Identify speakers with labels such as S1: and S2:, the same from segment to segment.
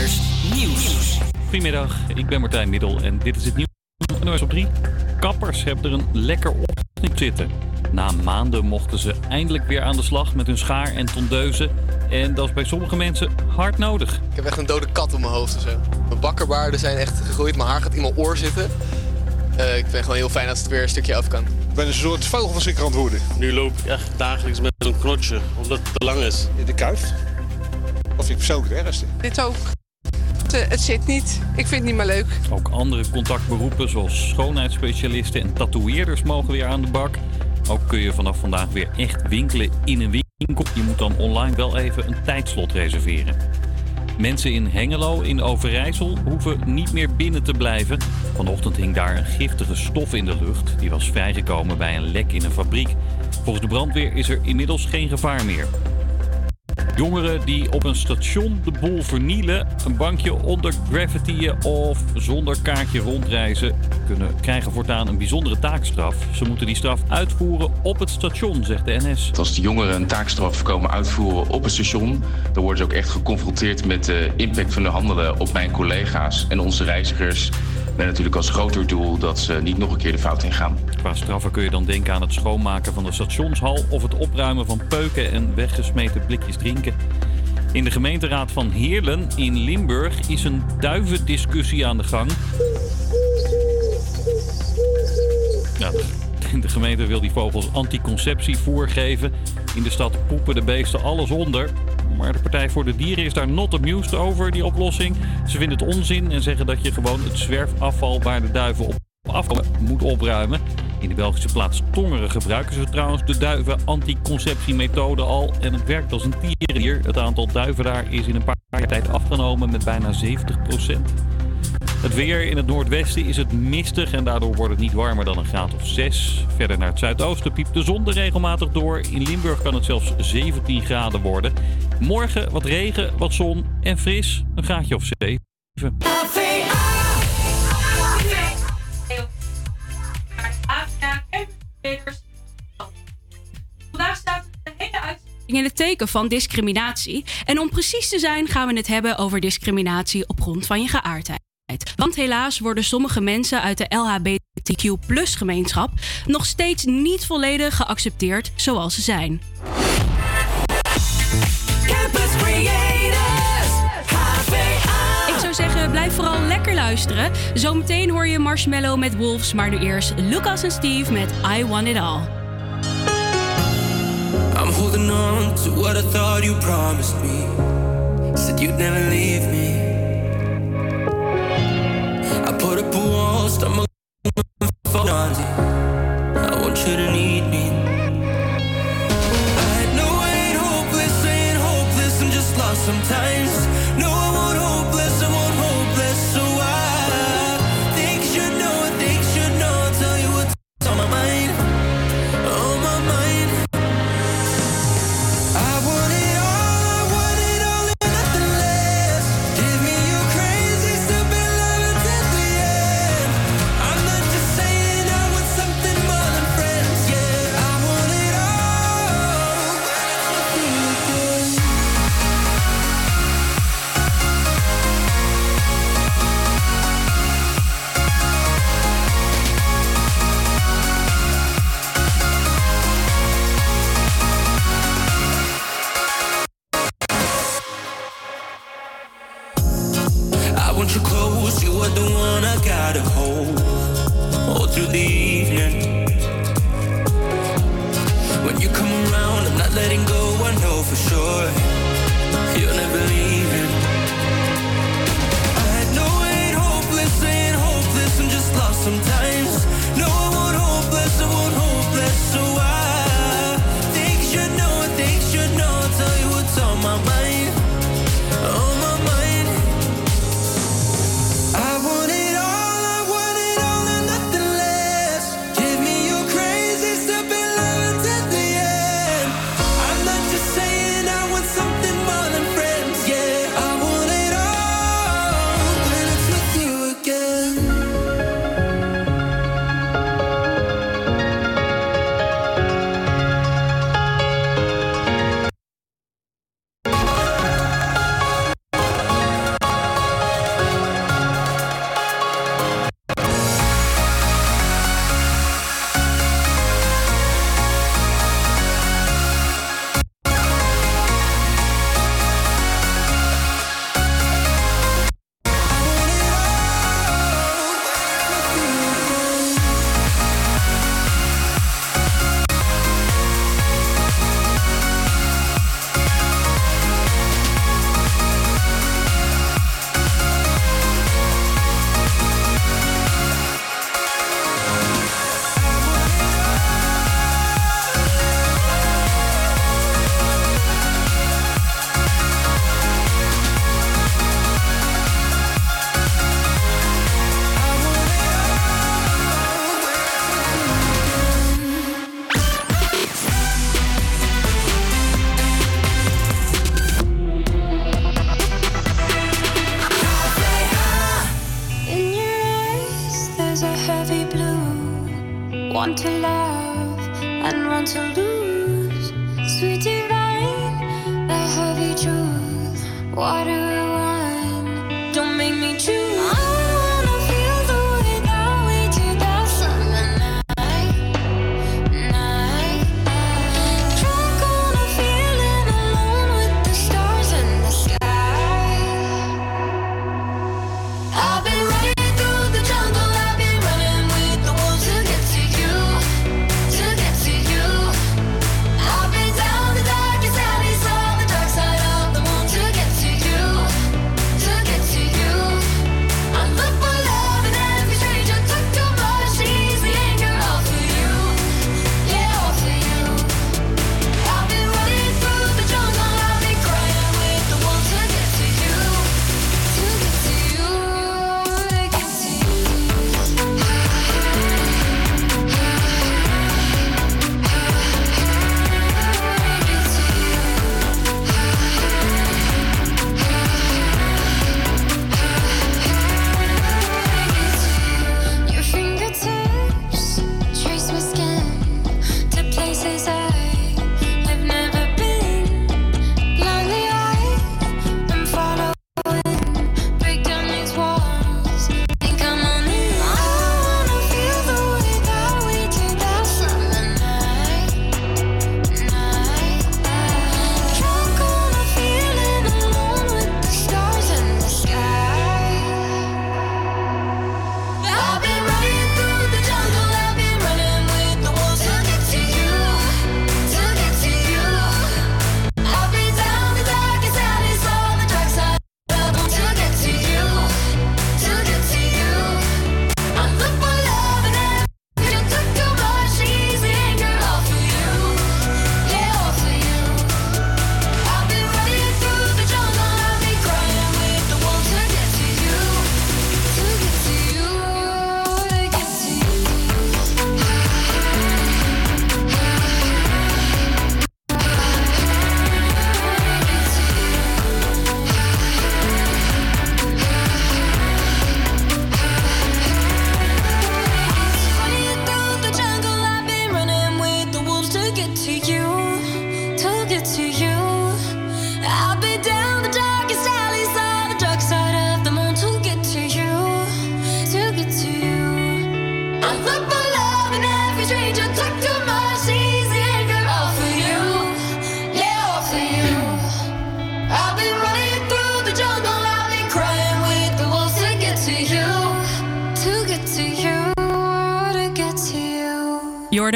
S1: Nieuws.
S2: Goedemiddag, ik ben Martijn Middel en dit is het nieuws van NOS op 3. Kappers hebben er een lekker ochtend zitten. Na maanden mochten ze eindelijk weer aan de slag met hun schaar en tondeuzen. En dat is bij sommige mensen hard nodig.
S3: Ik heb echt een dode kat op mijn hoofd of zo. Mijn bakkerbaarden zijn echt gegroeid. Mijn haar gaat in mijn oor zitten. Uh, ik vind gewoon heel fijn dat het weer een stukje af kan.
S4: Ik ben een soort vogelverschrikker aan het worden.
S5: Nu loop ik echt dagelijks met een knotje, omdat het te lang is.
S4: In de kuif. Of ik persoonlijk het ergste.
S6: Dit ook. Het, het zit niet. Ik vind het niet meer leuk.
S2: Ook andere contactberoepen zoals schoonheidsspecialisten en tatoeëerders mogen weer aan de bak. Ook kun je vanaf vandaag weer echt winkelen in een winkel. Je moet dan online wel even een tijdslot reserveren. Mensen in Hengelo in Overijssel hoeven niet meer binnen te blijven. Vanochtend hing daar een giftige stof in de lucht. Die was vrijgekomen bij een lek in een fabriek. Volgens de brandweer is er inmiddels geen gevaar meer. Jongeren die op een station de boel vernielen, een bankje onder graffitiën of zonder kaartje rondreizen, kunnen krijgen voortaan een bijzondere taakstraf. Ze moeten die straf uitvoeren op het station, zegt de NS.
S7: Als de jongeren een taakstraf komen uitvoeren op het station, dan worden ze ook echt geconfronteerd met de impact van hun handelen op mijn collega's en onze reizigers. Met natuurlijk als groter doel dat ze niet nog een keer de fout ingaan.
S2: Qua straffen kun je dan denken aan het schoonmaken van de stationshal of het opruimen van peuken en weggesmeten blikjes drinken. In de gemeenteraad van Heerlen in Limburg is een duivendiscussie aan de gang. Ja, de gemeente wil die vogels anticonceptie voorgeven. In de stad poepen de beesten alles onder. Maar de Partij voor de Dieren is daar not amused over, die oplossing. Ze vinden het onzin en zeggen dat je gewoon het zwerfafval waar de duiven op afkomen moet opruimen. In de Belgische plaats Tongeren gebruiken ze trouwens de duiven-anticonceptiemethode al. En het werkt als een tierenlier. Het aantal duiven daar is in een paar jaar tijd afgenomen met bijna 70 het weer in het noordwesten is het mistig en daardoor wordt het niet warmer dan een graad of 6. Verder naar het zuidoosten piept de zon er regelmatig door. In Limburg kan het zelfs 17 graden worden. Morgen wat regen, wat zon en fris, een graadje of 7.
S8: Vandaag staat de hele uitzending in het teken van discriminatie. En om precies te zijn gaan we het hebben over discriminatie op grond van je geaardheid. Want helaas worden sommige mensen uit de LHBTQ-gemeenschap nog steeds niet volledig geaccepteerd zoals ze zijn.
S1: Campus Creators,
S8: Ik zou zeggen, blijf vooral lekker luisteren. Zometeen hoor je Marshmallow met Wolves, maar nu eerst Lucas en Steve met I Want It All.
S9: I'm holding on to what I thought you promised me. Said you'd never leave me. Put up a wall, stumble fall down. I want you to need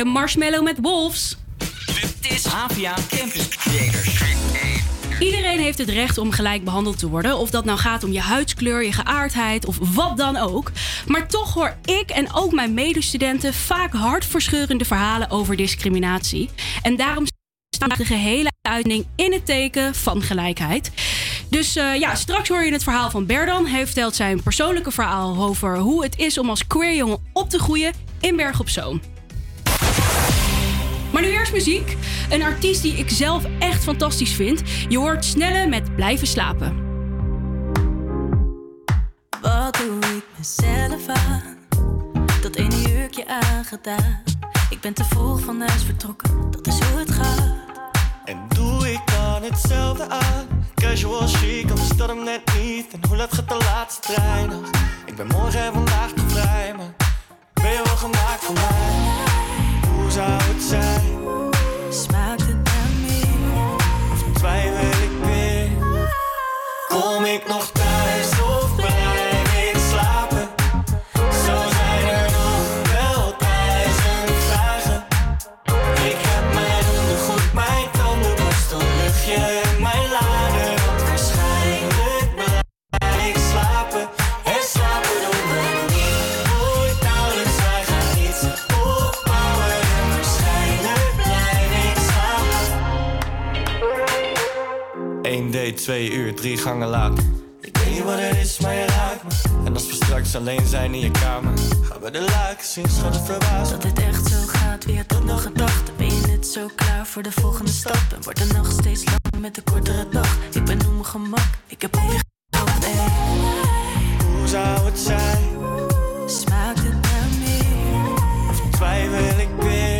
S8: Marshmallow met Wolves.
S1: Dit is APA Campus Creators.
S8: Iedereen heeft het recht om gelijk behandeld te worden. Of dat nou gaat om je huidskleur, je geaardheid of wat dan ook. Maar toch hoor ik en ook mijn medestudenten vaak hartverscheurende verhalen over discriminatie. En daarom staat de gehele uitzending in het teken van gelijkheid. Dus eh, ja, straks hoor je het verhaal van Berdan. Hij vertelt zijn persoonlijke verhaal over hoe het is om als queer jongen op te groeien in Berg op Zoom. Maar nu eerst muziek. Een artiest die ik zelf echt fantastisch vind. Je hoort Snelle met Blijven slapen.
S10: Wat doe ik mezelf aan? Dat ene jurkje aangedaan. Ik ben te vroeg van huis vertrokken, dat is hoe het gaat.
S11: En doe ik dan hetzelfde aan? Casual chic, anders dat hem net niet. En hoe laat gaat de laatste trein nog? Ik ben morgen en vandaag te vrij, maar ben je wel gemaakt voor mij? Het zijn?
S10: Smaakt het meer?
S11: Twijfel ik weer? Kom ik nog Twee uur, drie gangen later. Ik weet niet wat het is, maar je raakt me. En als we straks alleen zijn in je kamer, gaan we de laken zien, schudden verbaasd.
S10: Dat het echt zo gaat, wie had dat nog gedacht? Dan ben je net zo klaar voor de volgende stap. En wordt de nacht steeds langer met de kortere dag. Ik ben op mijn gemak, ik heb alweer ey.
S11: Hoe zou het zijn?
S10: Smaakt het naar meer?
S11: Of twijfel ik weer?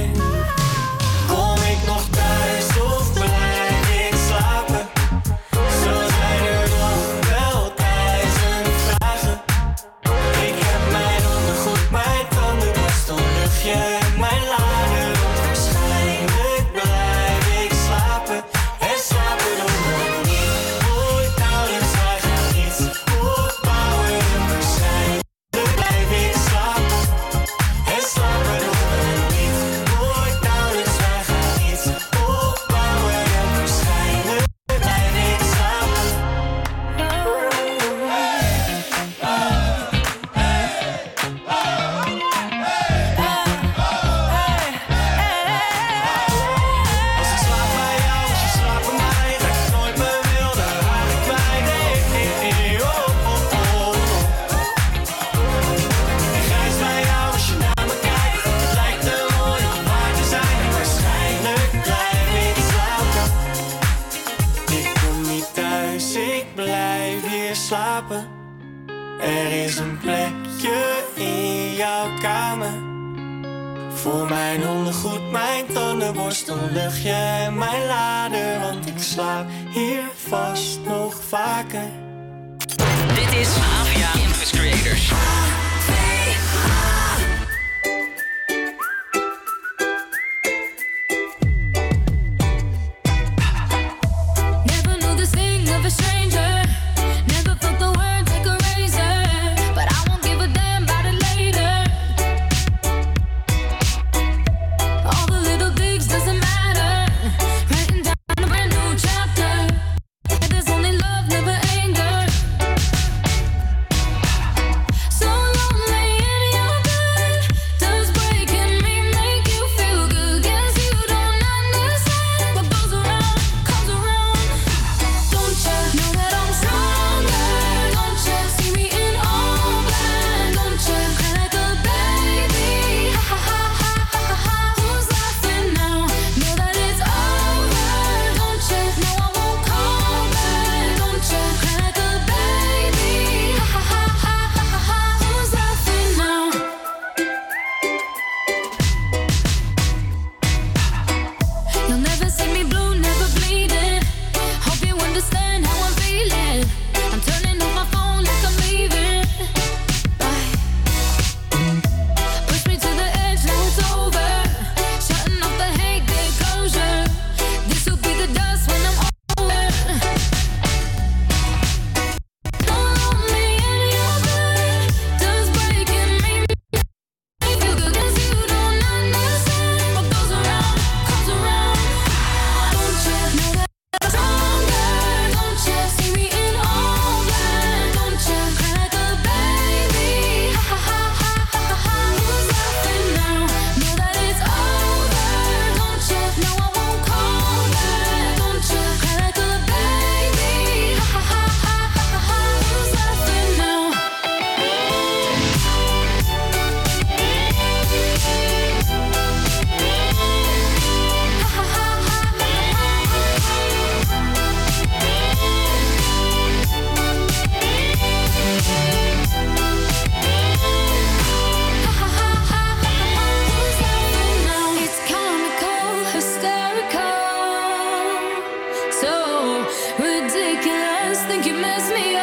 S12: You miss me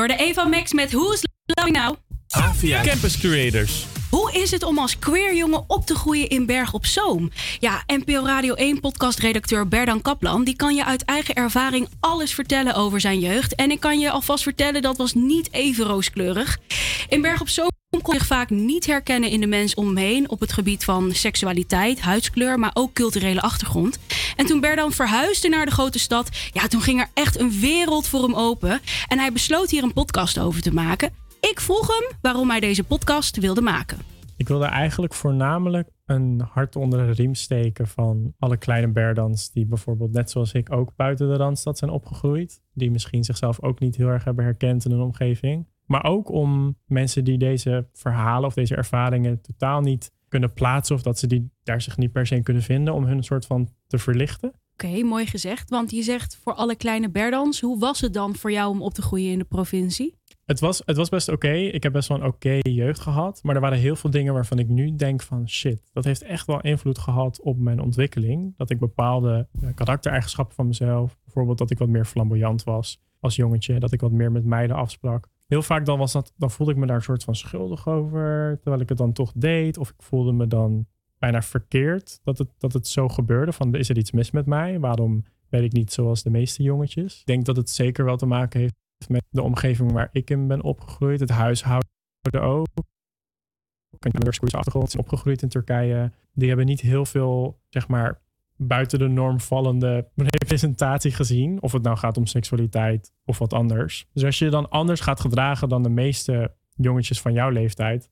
S8: Jorde Eva Max met Who's Loving Now?
S13: Avia Campus Creators.
S8: Hoe is het om als queer jongen op te groeien in Berg op Zoom? Ja, NPO Radio 1 podcastredacteur Berdan Kaplan... die kan je uit eigen ervaring alles vertellen over zijn jeugd. En ik kan je alvast vertellen, dat was niet even rooskleurig. In Berg op Zoom kon zich vaak niet herkennen in de mens om hem heen... op het gebied van seksualiteit, huidskleur, maar ook culturele achtergrond. En toen Berdan verhuisde naar de grote stad... ja, toen ging er echt een wereld voor hem open. En hij besloot hier een podcast over te maken... Ik vroeg hem waarom hij deze podcast wilde maken.
S14: Ik wilde eigenlijk voornamelijk een hart onder de riem steken van alle kleine Berdans die bijvoorbeeld net zoals ik ook buiten de Randstad zijn opgegroeid. Die misschien zichzelf ook niet heel erg hebben herkend in een omgeving. Maar ook om mensen die deze verhalen of deze ervaringen totaal niet kunnen plaatsen of dat ze die daar zich niet per se in kunnen vinden om hun een soort van te verlichten.
S8: Oké, mooi gezegd. Want je zegt voor alle kleine Berdans, hoe was het dan voor jou om op te groeien in de provincie?
S14: Het was, het was best oké. Ik heb best wel een oké jeugd gehad. Maar er waren heel veel dingen waarvan ik nu denk van shit. Dat heeft echt wel invloed gehad op mijn ontwikkeling. Dat ik bepaalde eh, karaktereigenschappen van mezelf. Bijvoorbeeld dat ik wat meer flamboyant was als jongetje. Dat ik wat meer met meiden afsprak. Heel vaak dan, was dat, dan voelde ik me daar een soort van schuldig over. Terwijl ik het dan toch deed. Of ik voelde me dan bijna verkeerd dat het, dat het zo gebeurde. Van is er iets mis met mij? Waarom ben ik niet zoals de meeste jongetjes? Ik denk dat het zeker wel te maken heeft met de omgeving waar ik in ben opgegroeid. Het huishouden ook. Een achtergrond opgegroeid in Turkije. Die hebben niet heel veel, zeg maar, buiten de norm vallende representatie gezien. Of het nou gaat om seksualiteit of wat anders. Dus als je je dan anders gaat gedragen dan de meeste jongetjes van jouw leeftijd,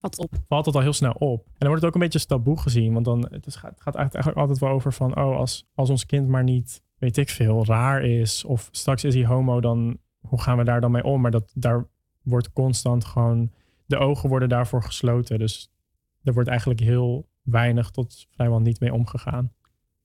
S15: Wat op.
S14: valt het al heel snel op. En dan wordt het ook een beetje als taboe gezien. Want dan het is, gaat, het gaat eigenlijk altijd wel over van... oh, als, als ons kind maar niet, weet ik veel, raar is... of straks is hij homo, dan hoe gaan we daar dan mee om? Maar dat, daar wordt constant gewoon... de ogen worden daarvoor gesloten. Dus er wordt eigenlijk heel weinig tot vrijwel niet mee omgegaan.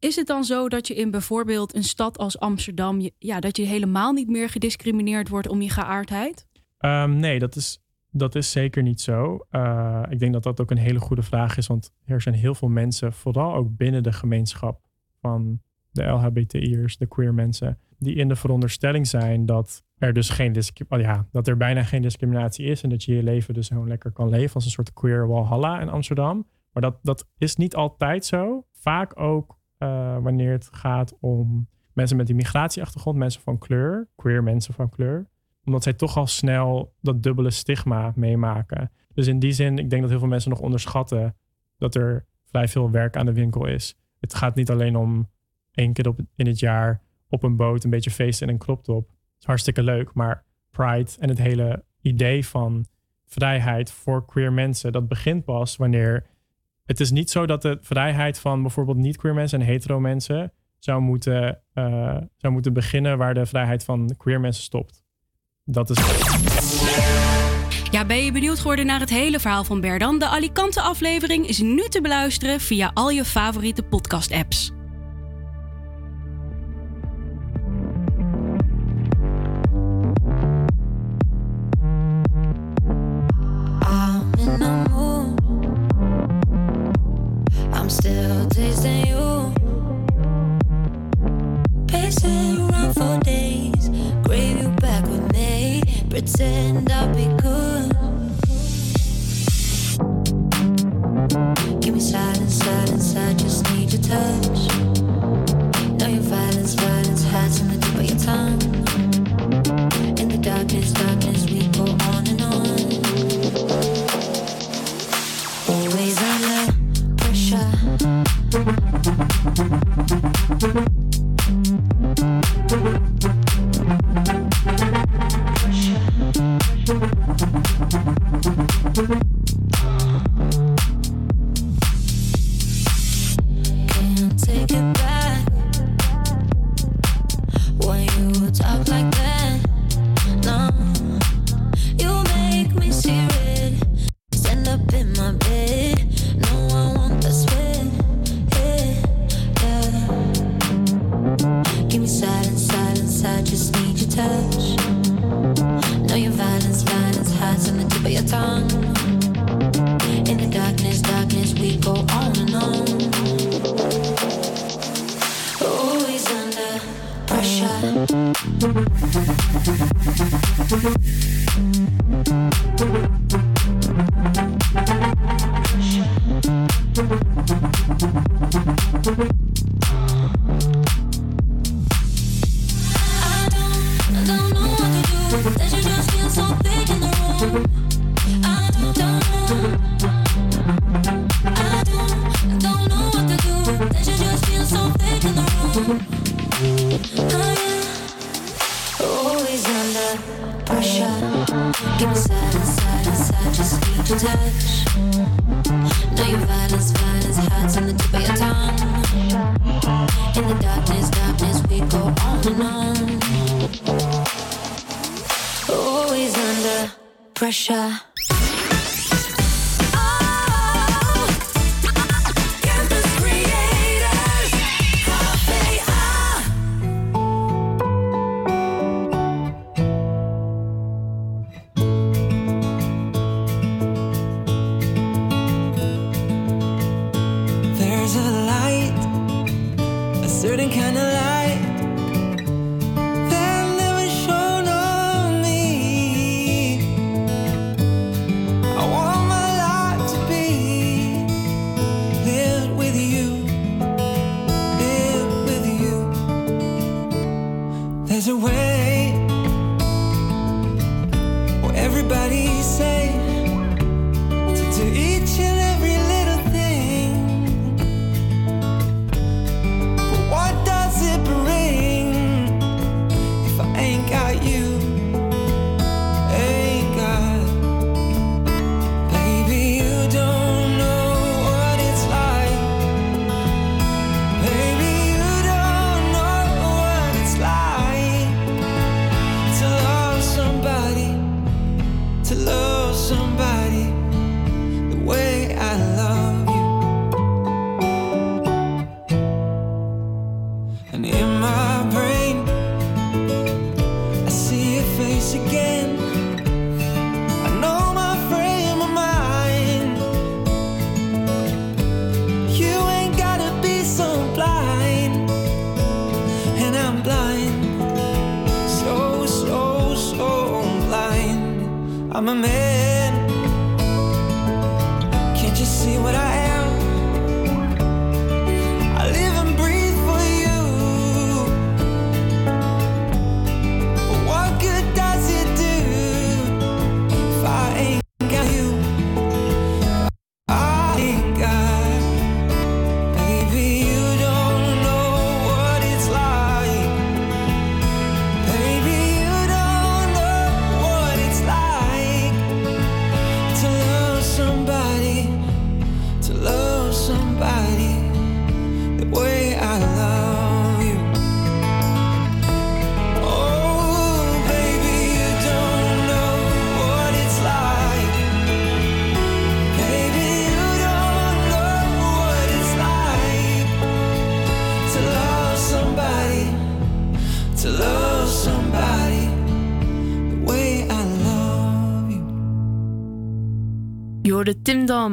S15: Is het dan zo dat je in bijvoorbeeld een stad als Amsterdam... Ja, dat je helemaal niet meer gediscrimineerd wordt om je geaardheid?
S14: Ehm, nee, dat is, dat is zeker niet zo. Eh, ik denk dat dat ook een hele goede vraag is. Want er zijn heel veel mensen, vooral ook binnen de gemeenschap van de LHBTI'ers, de queer mensen, die in de veronderstelling zijn dat er dus geen oh ja, dat er bijna geen discriminatie is en dat je je leven dus gewoon lekker kan leven als een soort queer walhalla in Amsterdam. Maar dat, dat is niet altijd zo. Vaak ook eh, wanneer het gaat om mensen met een migratieachtergrond, mensen van kleur, queer mensen van kleur omdat zij toch al snel dat dubbele stigma meemaken. Dus in die zin, ik denk dat heel veel mensen nog onderschatten dat er vrij veel werk aan de winkel is. Het gaat niet alleen om één keer op, in het jaar op een boot een beetje feesten en een crop top. Het is hartstikke leuk, maar Pride en het hele idee van vrijheid voor queer mensen, dat begint pas wanneer. Het is niet zo dat de vrijheid van bijvoorbeeld niet-queer mensen en hetero mensen zou moeten, eh, zou moeten beginnen waar de vrijheid van queer mensen stopt. Dat is.
S15: Ja, ben je benieuwd geworden naar het hele verhaal van Berdan? De Alicante-aflevering is nu te beluisteren via al je favoriete podcast-apps.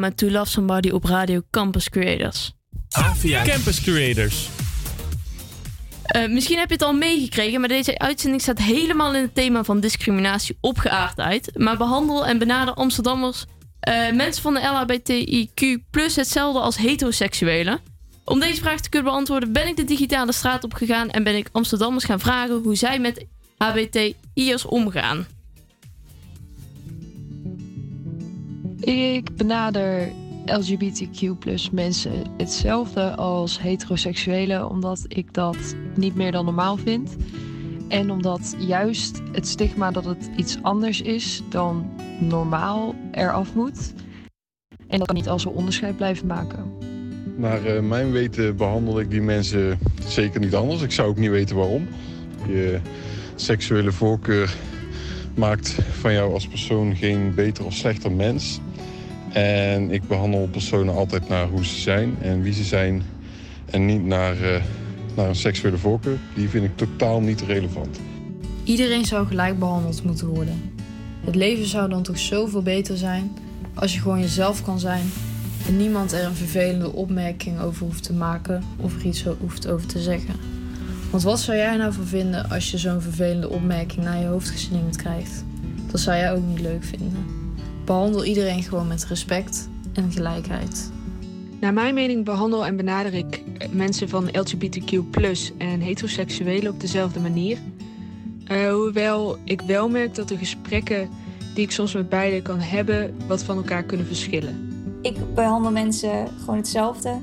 S16: Met To Love Somebody op Radio Campus Creators.
S13: Avia Campus Creators.
S16: Eh, misschien heb je het al meegekregen, maar deze uitzending staat helemaal in het thema van discriminatie op geaardheid. Maar behandel en benader Amsterdammers, eh, mensen van de LHBTIQ hetzelfde als heteroseksuelen. Om deze vraag te kunnen beantwoorden ben ik de digitale straat op gegaan en ben ik Amsterdammers gaan vragen hoe zij met HBTI'ers omgaan.
S17: Ik benader LGBTQ mensen hetzelfde als heteroseksuelen, omdat ik dat niet meer dan normaal vind. En omdat juist het stigma dat het iets anders is dan normaal eraf moet. En dat kan niet als we onderscheid blijven maken.
S18: Naar eh, mijn weten behandel ik die mensen zeker niet anders. Ik zou ook niet weten waarom. Je seksuele voorkeur maakt van jou als persoon geen beter of slechter mens. En ik behandel personen altijd naar hoe ze zijn en wie ze zijn. En niet naar, eh, naar een seksuele voorkeur. Die vind ik totaal niet relevant.
S19: Iedereen zou gelijk behandeld moeten worden. Het leven zou dan toch zoveel beter zijn als je gewoon jezelf kan zijn en niemand er een vervelende opmerking over hoeft te maken of er iets hoeft over te zeggen. Want wat zou jij nou van vinden als je zo'n vervelende opmerking naar je hoofd geslingerd krijgt? Dat zou jij ook niet leuk vinden. Behandel iedereen gewoon met respect en gelijkheid.
S20: Naar mijn mening behandel en benader ik mensen van LGBTQ en heteroseksuelen op dezelfde manier. Eh, hoewel ik wel merk dat de gesprekken die ik soms met beiden kan hebben, wat van elkaar kunnen verschillen.
S21: Ik behandel mensen gewoon hetzelfde.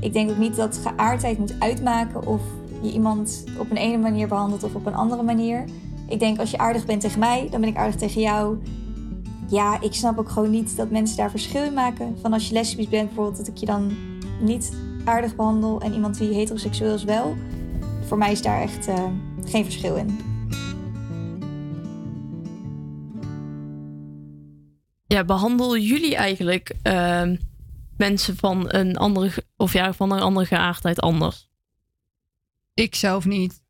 S21: Ik denk ook niet dat geaardheid moet uitmaken of je iemand op een ene manier behandelt of op een andere manier. Ik denk als je aardig bent tegen mij, dan ben ik aardig tegen jou. Ja, ik snap ook gewoon niet dat mensen daar verschil in maken. Van als je lesbisch bent bijvoorbeeld, dat ik je dan niet aardig behandel en iemand die heteroseksueel is wel. Voor mij is daar echt eh, geen verschil in.
S16: Ja, behandelen jullie eigenlijk ehm, mensen van een andere of ja, van een andere geaardheid anders?
S8: Ik zelf niet.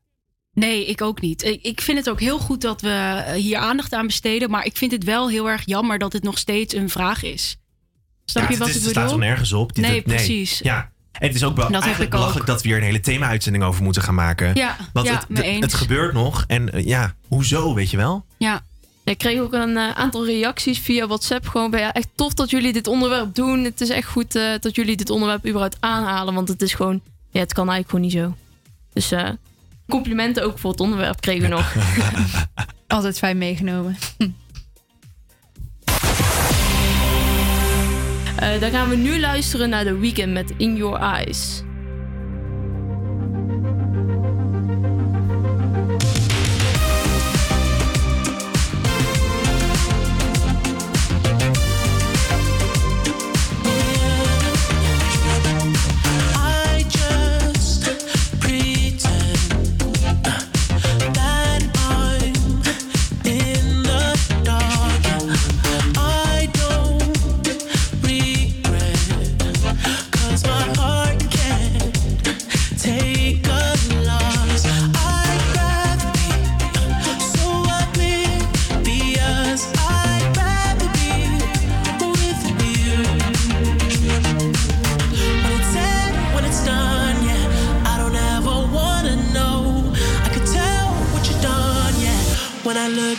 S8: Nee, ik ook niet. Ik, ik vind het ook heel goed dat we eh, hier aandacht aan besteden. Maar ik vind het wel heel erg jammer dat het nog steeds een vraag is. Snap
S22: Ja,
S8: je
S22: het
S8: wat
S22: is-
S8: ik
S22: het
S8: bedoel?
S22: staat er nergens op. Dit-
S8: nee,
S22: het-
S8: precies.
S22: Ja. En het is ook wel
S8: Dat
S22: eigenlijk belachelijk dat we hier een hele thema-uitzending over moeten gaan maken.
S8: Ja,
S22: Want
S8: ja,
S22: het,
S8: mee
S22: de-
S8: eens.
S22: het gebeurt nog. En eh, ja, hoezo, weet je wel?
S8: Ja.
S16: Ik kreeg ook een eh, aantal reacties via WhatsApp. Gewoon bij ja, echt tof dat jullie dit onderwerp doen. Het is echt goed eh, dat jullie dit onderwerp überhaupt aanhalen. Want het is gewoon, ja, het kan eigenlijk gewoon niet zo. Dus eh, complimenten ook voor het onderwerp kregen we nog.
S8: Altijd fijn meegenomen.
S16: Eh, dan gaan we nu luisteren naar The Weeknd met
S11: In Your Eyes.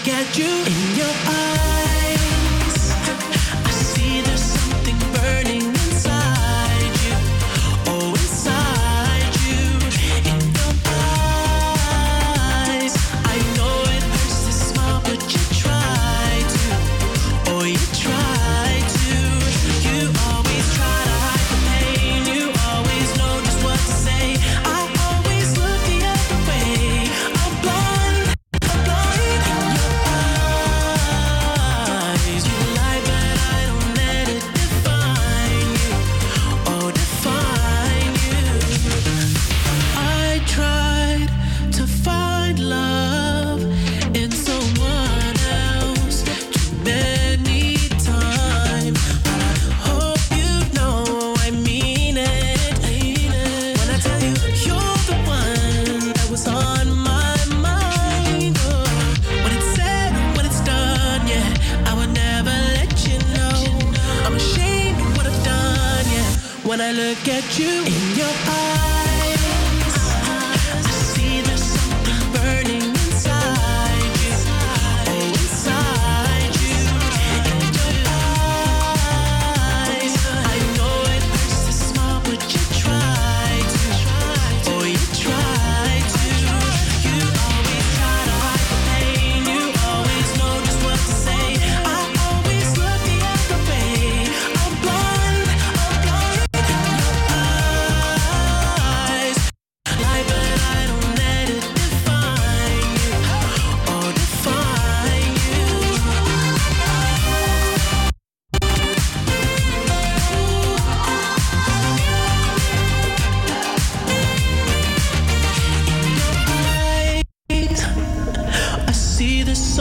S11: get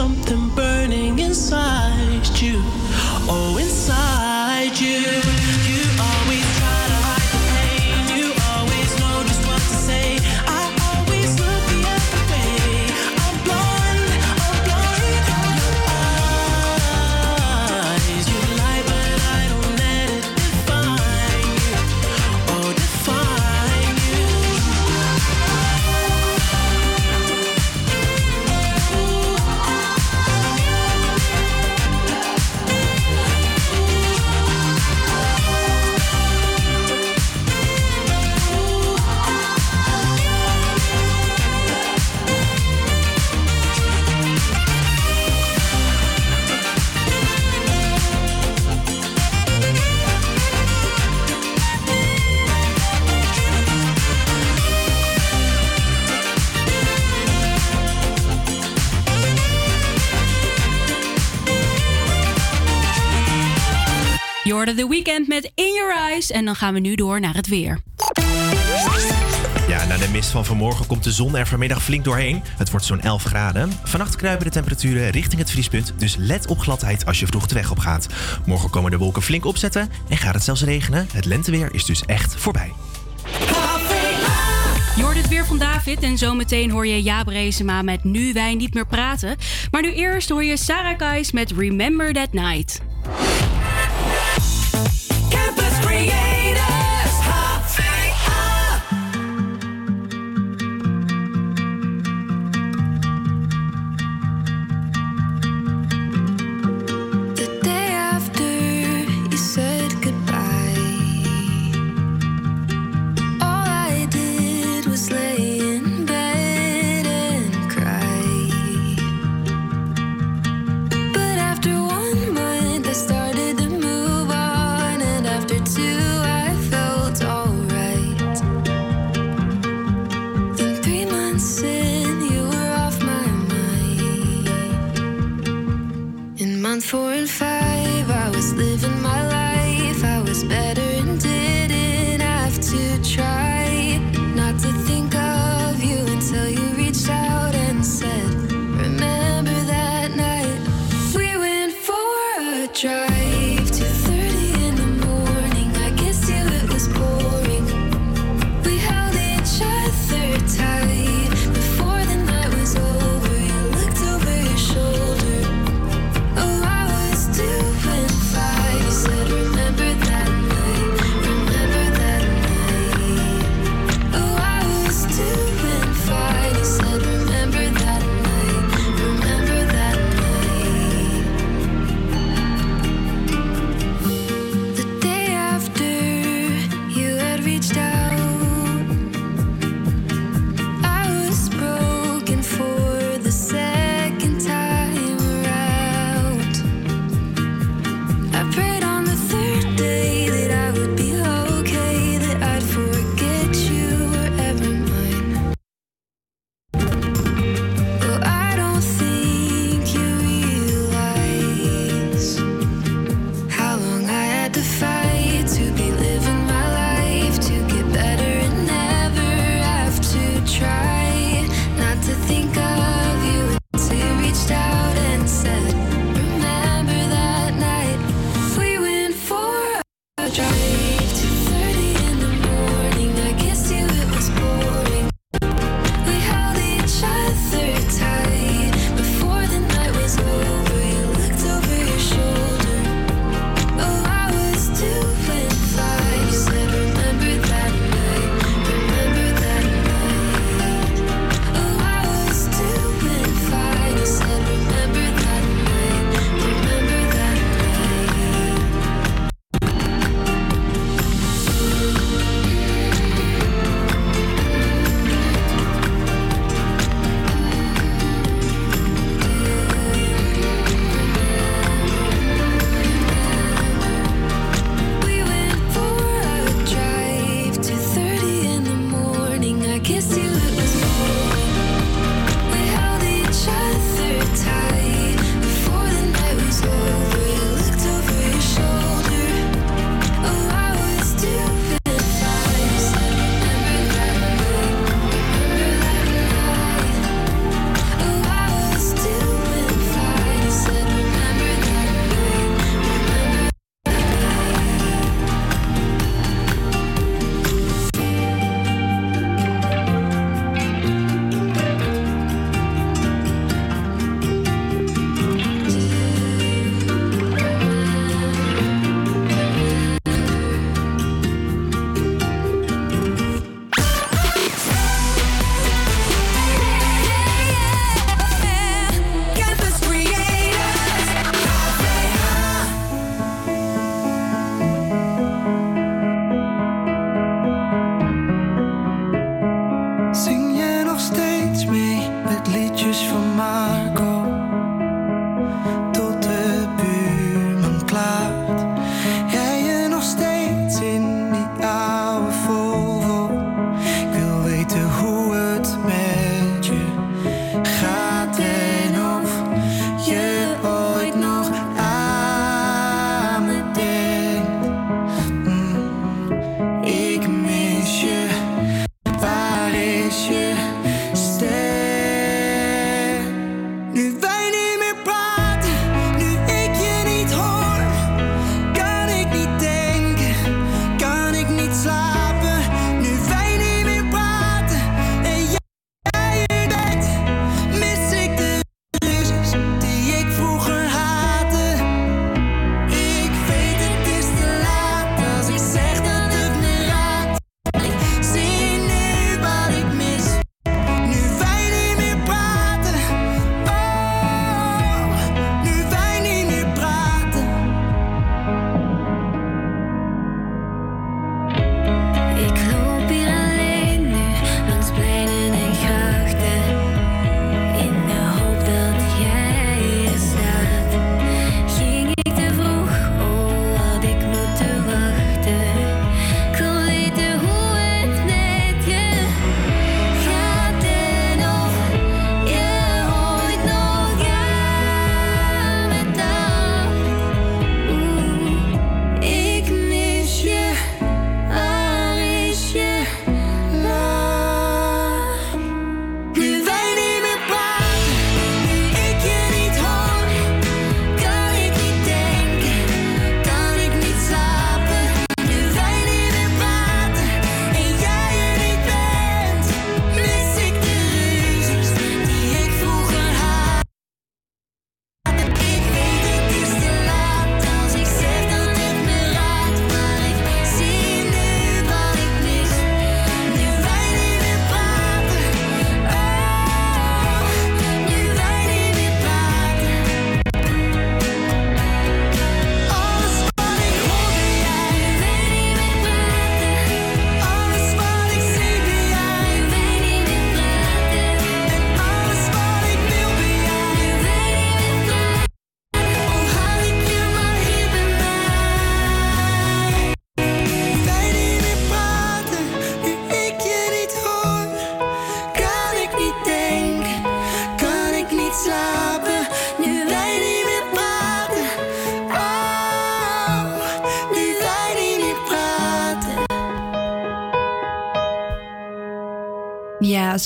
S11: something burning inside you, oh, inside you.
S23: Weekend met In Your Eyes. En dan gaan we nu door naar het weer.
S22: Ja, na de mist van vanmorgen komt de zon er vanmiddag flink doorheen. Het wordt zo'n 11 graden. Vannacht kruipen de temperaturen richting het vriespunt, dus let op gladheid als je vroeg de weg op gaat. Morgen komen de wolken flink opzetten en gaat het zelfs regenen. Het lenteweer is dus echt voorbij.
S23: Je hoort het weer van David en zometeen hoor je Jaap Reesema met Nu Wij Niet Meer Praten. Maar nu eerst hoor je Sarah Kais met Remember That Night.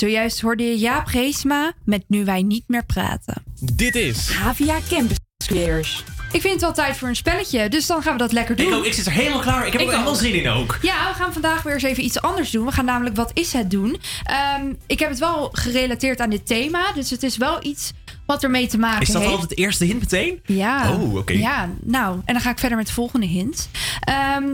S24: Zojuist hoorde je Jaap Reesma met Nu Wij Niet Meer Praten.
S13: Dit is
S24: Havia Campus Creators. Ik vind het wel tijd voor een spelletje, dus dan gaan we dat lekker doen.
S22: Ik, ook, ik zit er helemaal klaar. Ik heb er helemaal zin in ook.
S24: Ja, we gaan vandaag weer eens even iets anders doen. We gaan namelijk Wat is het doen? Ehm, ik heb het wel gerelateerd aan dit thema, dus het is wel iets wat ermee te maken
S22: Is dat
S24: heeft.
S22: al het eerste hint meteen?
S24: Ja.
S22: Oh, oké.
S24: Ja, nou, en dan ga ik verder met de volgende hint. Ehm,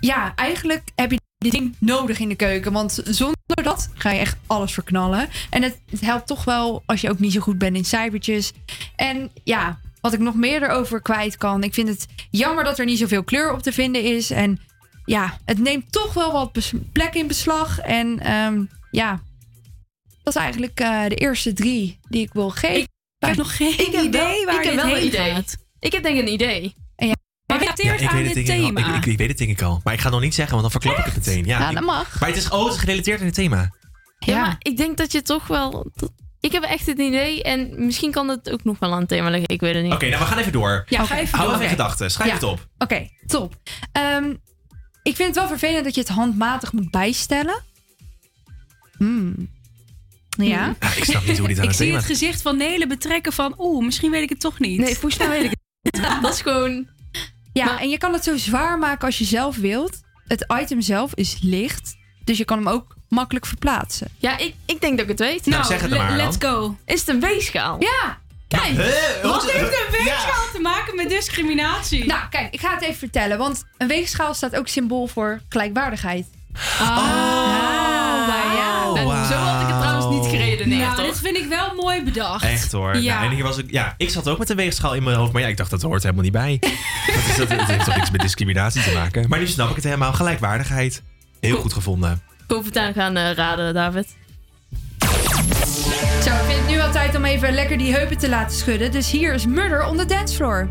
S24: ja, eigenlijk heb je dit ding nodig in de keuken. Want zonder dat ga je echt alles verknallen. En het, het helpt toch wel als je ook niet zo goed bent in cijfertjes. En ja, wat ik nog meer erover kwijt kan. Ik vind het jammer dat er niet zoveel kleur op te vinden is. En ja, het neemt toch wel wat plek in beslag. En ehm, ja, dat is eigenlijk eh, de eerste drie die ik wil geven.
S8: Ik heb nog geen
S16: Ik
S8: idee
S16: wel-
S8: waar
S16: ik heb wel een idee.
S8: gaat.
S16: Ik heb denk ik een idee.
S24: En ja,
S8: Maar aan
S22: het
S8: dit
S22: al.
S8: thema.
S22: Ik, ik, ik weet het ding ik al. Maar ik ga het nog niet zeggen, want dan verklap ik het meteen. Ja,
S24: Ja,
S22: ik-
S24: dat mag.
S22: Maar het is, oh, het is gerelateerd aan het thema.
S16: Ja, maar ik denk dat je toch wel... Ik heb echt het idee en misschien kan het ook nog wel aan het thema liggen. Ik weet het niet.
S22: Oké, nou we gaan even door.
S24: Ja, ga even
S22: Hou
S24: door.
S22: even gedachten. Schrijf
S24: Ja.
S22: het op.
S24: Oké, top. Ehm, ik vind het wel vervelend dat je het handmatig moet bijstellen. Hmm. Ja.
S22: Ja, ik snap niet hoe dit aan
S8: Ik
S22: het
S8: zie
S22: thema...
S8: het gezicht van Nele betrekken van... Oeh, misschien weet ik het toch niet.
S16: Nee, volgens mij weet ik het. Dat is gewoon...
S24: Ja, en je kan het zo zwaar maken als je zelf wilt. Het item zelf is licht, dus je kan hem ook makkelijk verplaatsen.
S16: Ja, ik, ik denk dat ik het weet.
S22: Nou, zeg het
S8: le-
S22: maar
S8: let's go.
S16: Is het een weegschaal?
S24: Ja!
S16: Kijk,
S8: Wat heeft een weegschaal te maken met discriminatie?
S24: Nou, kijk, ik ga het even vertellen, want een weegschaal staat ook symbool voor gelijkwaardigheid.
S8: Oh,
S24: ja.
S16: En
S22: wauw.
S16: Zo had ik het geredeneerd,
S8: Nou,
S16: toch?
S8: dit vind ik wel mooi bedacht.
S22: Echt hoor.
S8: Ja.
S22: Nou, en hier was ik, ja, ik zat ook met een weegschaal in mijn hoofd, maar ja, ik dacht dat hoort helemaal niet bij. dat, is, dat, het heeft toch niks met discriminatie te maken. Maar nu snap ik het helemaal. Gelijkwaardigheid. Heel goed gevonden.
S16: Overtuigd gaan eh, raden, David.
S24: Zo, ik vind het nu wel tijd om even lekker die heupen te laten schudden. Dus hier is Murder on the Dance Floor.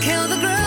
S12: Kill the groove,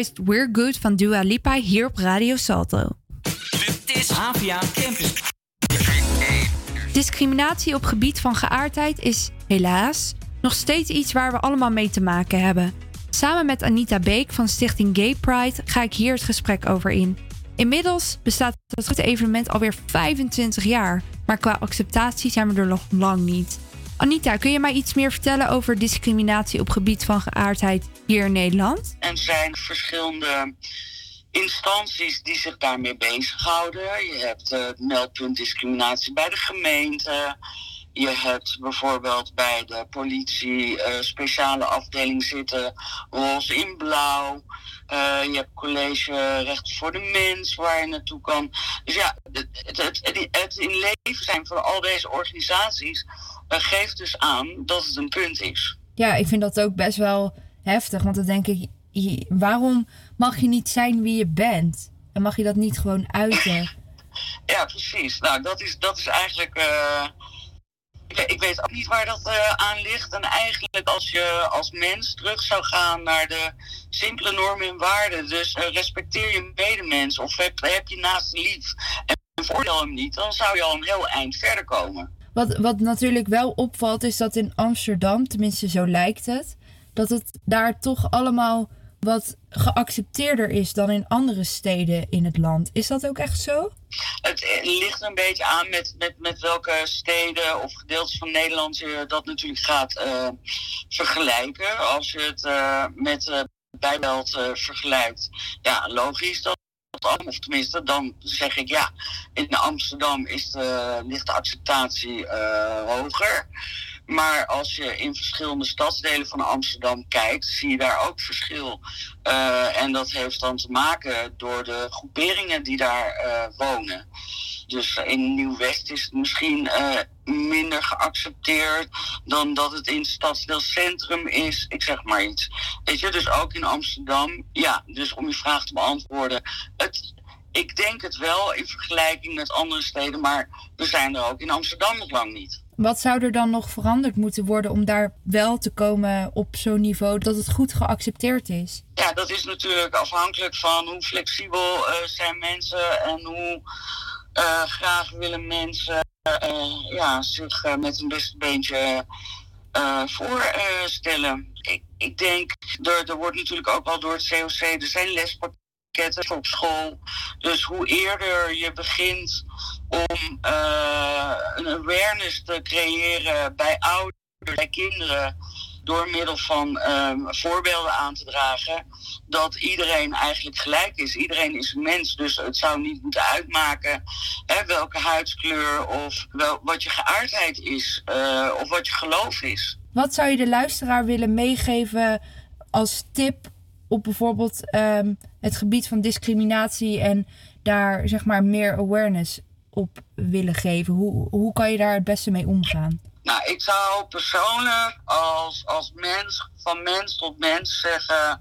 S10: We're Good
S24: van Dua Lipa hier op Radio Salto.
S1: Dit is Campus.
S24: Discriminatie op gebied van geaardheid is helaas nog steeds iets waar we allemaal mee te maken hebben. Samen met Anita Beek van Stichting Gay Pride ga ik hier het gesprek over in. Inmiddels bestaat het evenement alweer 25 jaar, maar qua acceptatie zijn we er nog lang niet. Anita, kun je mij iets meer vertellen over discriminatie op gebied van geaardheid hier in Nederland?
S25: Er zijn verschillende instanties die zich daarmee bezighouden. Je hebt het meldpunt discriminatie bij de gemeente. Je hebt bijvoorbeeld bij de politie eh, speciale afdeling zitten, roze in blauw. Eh, je hebt college recht voor de mens waar je naartoe kan. Dus ja, het, het, het, in leven zijn van al deze organisaties geeft dus aan dat het een punt is.
S24: Ja, ik vind dat ook best wel heftig. Want dan denk ik, waarom mag je niet zijn wie je bent? En mag je dat niet gewoon uiten?
S25: Ja, precies. Nou, dat is, dat is eigenlijk. eh, ik, weet- ik weet ook niet waar dat eh, aan ligt. En eigenlijk, als je als mens terug zou gaan naar de simpele normen en waarden. Dus eh, respecteer je medemens of heb, heb je naast lief en veroordeel hem niet, dan zou je al een heel eind verder komen.
S24: Wat, wat natuurlijk wel opvalt, is dat in Amsterdam, tenminste zo lijkt het, dat het daar toch allemaal wat geaccepteerder is dan in andere steden in het land. Is dat ook echt zo?
S25: Het ligt een beetje aan met, met, met welke steden of gedeeltes van Nederland je dat natuurlijk gaat eh, vergelijken. Als je het eh, met eh Bijbelt vergelijkt, ja, logisch dat. Dat- Of tenminste, dan zeg ik ja, in Amsterdam is de, ligt de acceptatie eh, hoger. Maar als je in verschillende stadsdelen van Amsterdam kijkt, zie je daar ook verschil. Eh, en dat heeft dan te maken door de groeperingen die daar eh, wonen. Dus in Nieuw-West is het misschien eh, minder geaccepteerd dan dat het in het stadsdeel centrum is. Ik zeg maar iets. Weet je, dus ook in Amsterdam. Ja, dus om je vraag te beantwoorden. Het, ik denk het wel in vergelijking met andere steden, maar we zijn er ook in Amsterdam nog lang niet.
S26: Wat zou er dan nog veranderd moeten worden om daar wel te komen op zo'n niveau dat het goed geaccepteerd is?
S25: Ja, dat is natuurlijk afhankelijk van hoe flexibel eh, zijn mensen en hoe eh, graag willen mensen eh, ja, zich met een beste beentje voorstellen. ik, ik denk, er, er wordt natuurlijk ook al door het COC, er zijn lespakketten op school. Dus hoe eerder je begint om eh, een awareness te creëren bij ouders, bij kinderen, door middel van ehm, voorbeelden aan te dragen, dat iedereen eigenlijk gelijk is. Iedereen is een mens, dus het zou niet moeten uitmaken hè, welke huidskleur of wel, wat je geaardheid is eh, of wat je geloof is.
S26: Wat zou je de luisteraar willen meegeven als tip op bijvoorbeeld ehm, het gebied van discriminatie en daar zeg maar meer awareness op willen geven? Hoe, hoe kan je daar het beste mee omgaan?
S25: Nou, ik zou persoonlijk als, als mens, van mens tot mens zeggen,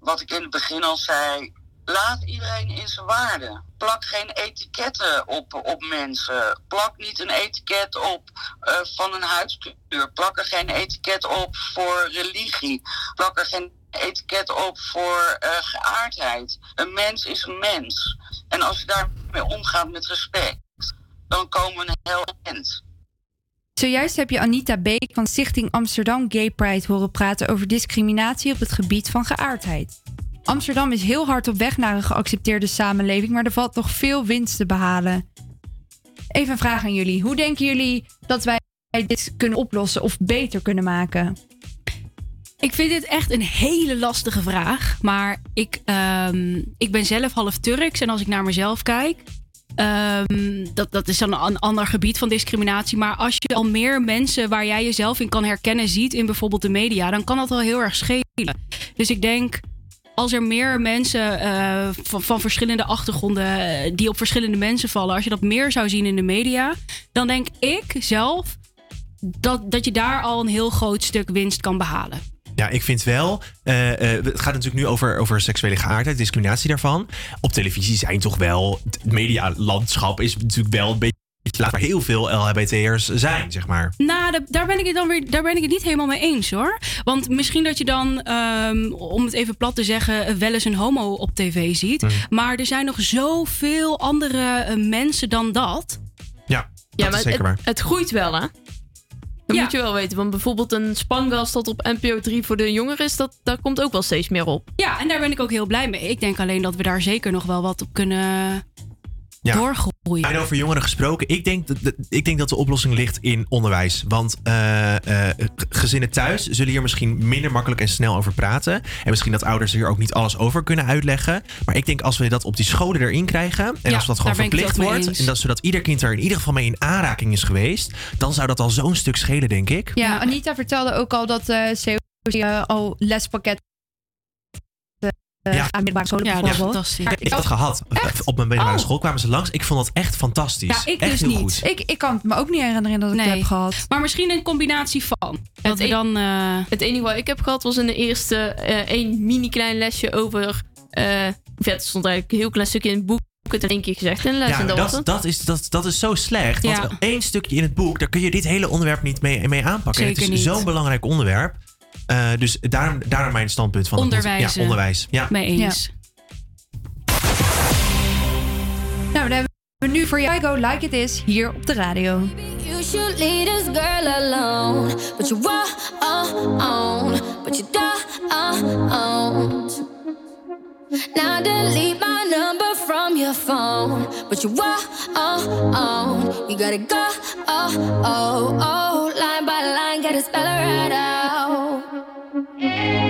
S25: wat ik in het begin al zei, laat iedereen in zijn waarde. Plak geen etiketten op, op mensen. Plak niet een etiket op eh, van een huidskleur. Plak er geen etiket op voor religie. Plak er geen etiket op voor eh, geaardheid. Een mens is een mens. En als je daarmee omgaat met respect, dan komen we een heel eind.
S24: Zojuist heb je Anita Beek van Stichting Amsterdam Gay Pride horen praten over discriminatie op het gebied van geaardheid. Amsterdam is heel hard op weg naar een geaccepteerde samenleving, maar er valt nog veel winst te behalen. Even een vraag aan jullie. Hoe denken jullie dat wij dit kunnen oplossen of beter kunnen maken?
S8: Ik vind dit echt een hele lastige vraag. Maar ik, ehm, ik ben zelf half Turks. En als ik naar mezelf kijk. ehm, dat, dat is dan een ander gebied van discriminatie. Maar als je al meer mensen waar jij jezelf in kan herkennen ziet in bijvoorbeeld de media. dan kan dat wel heel erg schelen. Dus ik denk. Als er meer mensen eh, van, van verschillende achtergronden. eh, die op verschillende mensen vallen. als je dat meer zou zien in de media. dan denk ik zelf. dat, dat je daar al een heel groot stuk winst kan behalen.
S22: Ja, ik vind wel. eh, eh, het gaat natuurlijk nu over, over seksuele geaardheid, discriminatie daarvan. Op televisie zijn toch wel. Het medialandschap is natuurlijk wel een beetje. Laat maar heel veel LHBT'ers zijn, zeg maar.
S8: Nou, da- daar ben ik het dan weer, daar ben ik het niet helemaal mee eens hoor. Want misschien dat je dan, ehm, om het even plat te zeggen, wel eens een homo op tv ziet.
S22: Mhm.
S8: Maar er zijn nog zoveel andere eh, mensen dan dat.
S22: Ja,
S16: Ja, maar
S22: is zeker waar.
S16: het, het groeit wel, hè? Dat moet je wel weten. Want bijvoorbeeld een spangas dat op NPO 3 voor de jongeren is, dat, daar komt ook wel steeds meer op.
S8: Ja, en daar ben ik ook heel blij mee. Ik denk alleen dat we daar zeker nog wel wat op kunnen
S22: Ja.
S8: doorgroeien.
S22: En over jongeren gesproken, ik denk, dat, ik denk dat de oplossing ligt in onderwijs. Want eh, eh, gezinnen thuis zullen hier misschien minder makkelijk en snel over praten. En misschien dat ouders hier ook niet alles over kunnen uitleggen. Maar ik denk als we dat op die scholen erin krijgen. En
S8: Ja,
S22: als dat gewoon verplicht wordt. En dat, zodat ieder kind er in ieder geval mee in aanraking is geweest. Dan zou dat al zo'n stuk schelen, denk ik.
S24: Ja, Anita vertelde ook al dat eh COC eh, al lespakket
S22: Ja.
S24: aan middelbare scholen
S8: Ja, fantastisch.
S22: Ik heb dat gehad. Op mijn middelbare
S24: Oh.
S22: school kwamen ze langs. Ik vond dat echt fantastisch.
S8: Ja, ik
S22: echt
S8: dus
S22: heel
S8: niet.
S22: goed.
S24: Ik, ik kan het me ook niet herinneren dat ik het heb gehad.
S8: Maar misschien een combinatie van. Dat we
S16: e-
S8: dan.
S16: Het enige wat ik heb gehad was in de eerste eh één mini klein lesje over. eh vet stond eigenlijk een heel klein stukje in het boek. Ik heb het in één keer gezegd in de les.
S22: Ja,
S16: en dat
S22: dat,
S16: het.
S22: dat, is, dat, dat is zo slecht. Want
S16: Ja.
S22: één stukje in het boek, daar kun je dit hele onderwerp niet mee, mee aanpakken. Het is zo'n belangrijk onderwerp. Eh, dus daarom, daarom mijn standpunt van
S8: Onderwijs.
S22: Ja, onderwijs. Ja.
S8: Mee eens.
S24: Nou, dan hebben we nu voor jou I Go Like It Is hier op de radio.
S12: You should leave this girl alone, but you won't, but you don't. Now delete my number from your phone, but you won't. You gotta go, oh, oh, oh, line by line, gotta spell it right out. I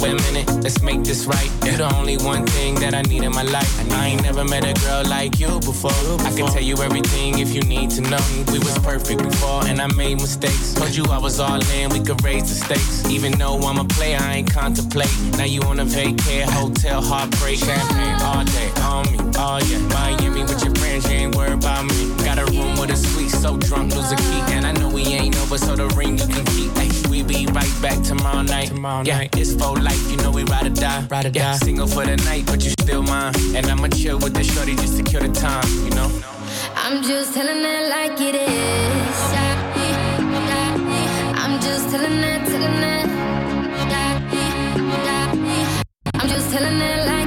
S27: wait a minute, let's make this right. You're the only one thing that I need in my life. I ain't never met a girl like you before. I can tell you everything if you need to know. We was perfect before, and I made mistakes. Told you I was all in, we could raise the stakes. Even though I'm a player, I ain't contemplate. Now you on a vacay, hotel, heartbreak, champagne all day on me. Oh yeah, Miami with your friends, you ain't worried about me. Got a room with a suite, so drunk, lose a key. And I know we ain't over, so the ring you can keep. Ay, we be right back tomorrow night. Tomorrow yeah, night. it's for life, you know we ride or die. Ride or yeah, die. Single for the night, but you still mine. And I'ma chill with the shorty just to kill the time, you know?
S12: I'm just telling it like it is. I'm just telling it, telling it. I'm just telling it like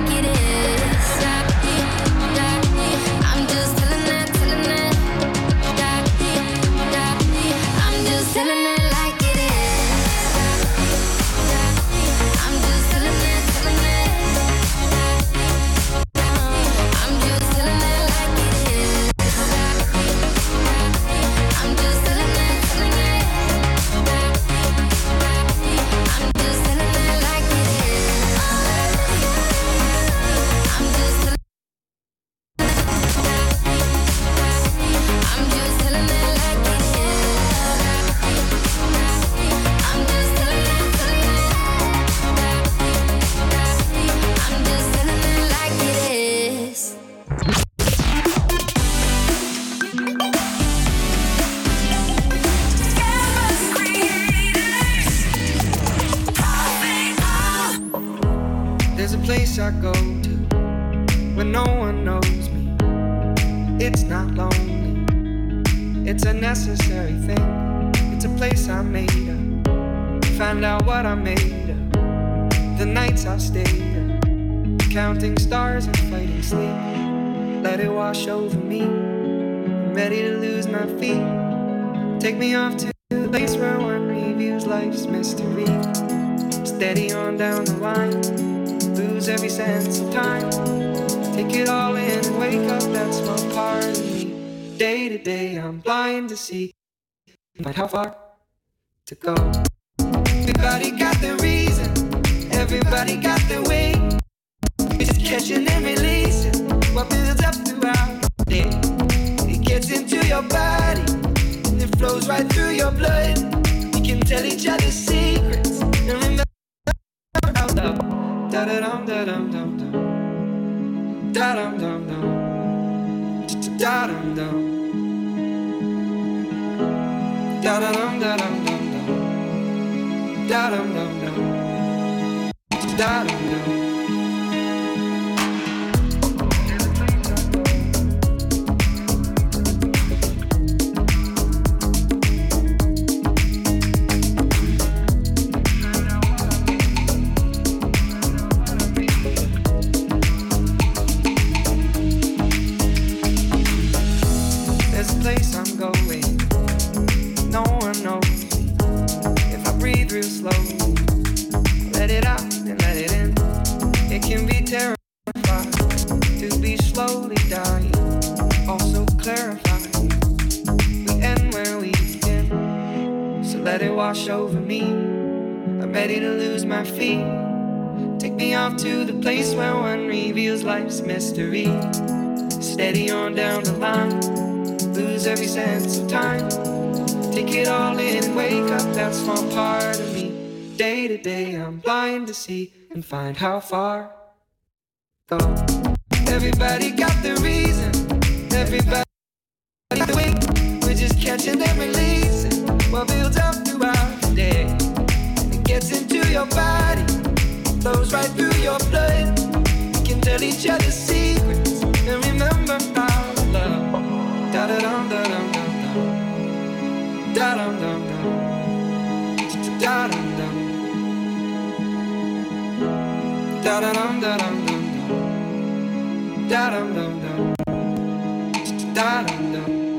S28: but how far to go. Everybody got their reason, everybody got their way. It's just catching and releasing what builds up throughout the day. It gets into your body and it flows right through your blood. We can tell each other secrets and remember out loud. Da da dum da dum dum dum. Da dum dum dum. Da dum dum. Da da dum da dum dum dum. Da dum dum dum. Da dum dum. Wash over me. I'm ready to lose my feet. Take me off to the place where one reveals life's mystery. Steady on down the line lose every sense of time. Take it all in and wake up that small part of me. Day to day, I'm blind to see and find how far go. Everybody got the reason, everybody. We're just catching and releasing what builds up throughout the day. It gets into your body, flows right through your blood. We can tell each other secrets and remember our love. Da da dum da dum dum dum. Da dum dum. Da dum dum. Da dum dum dum dum. Da dum dum dum. Da dum dum.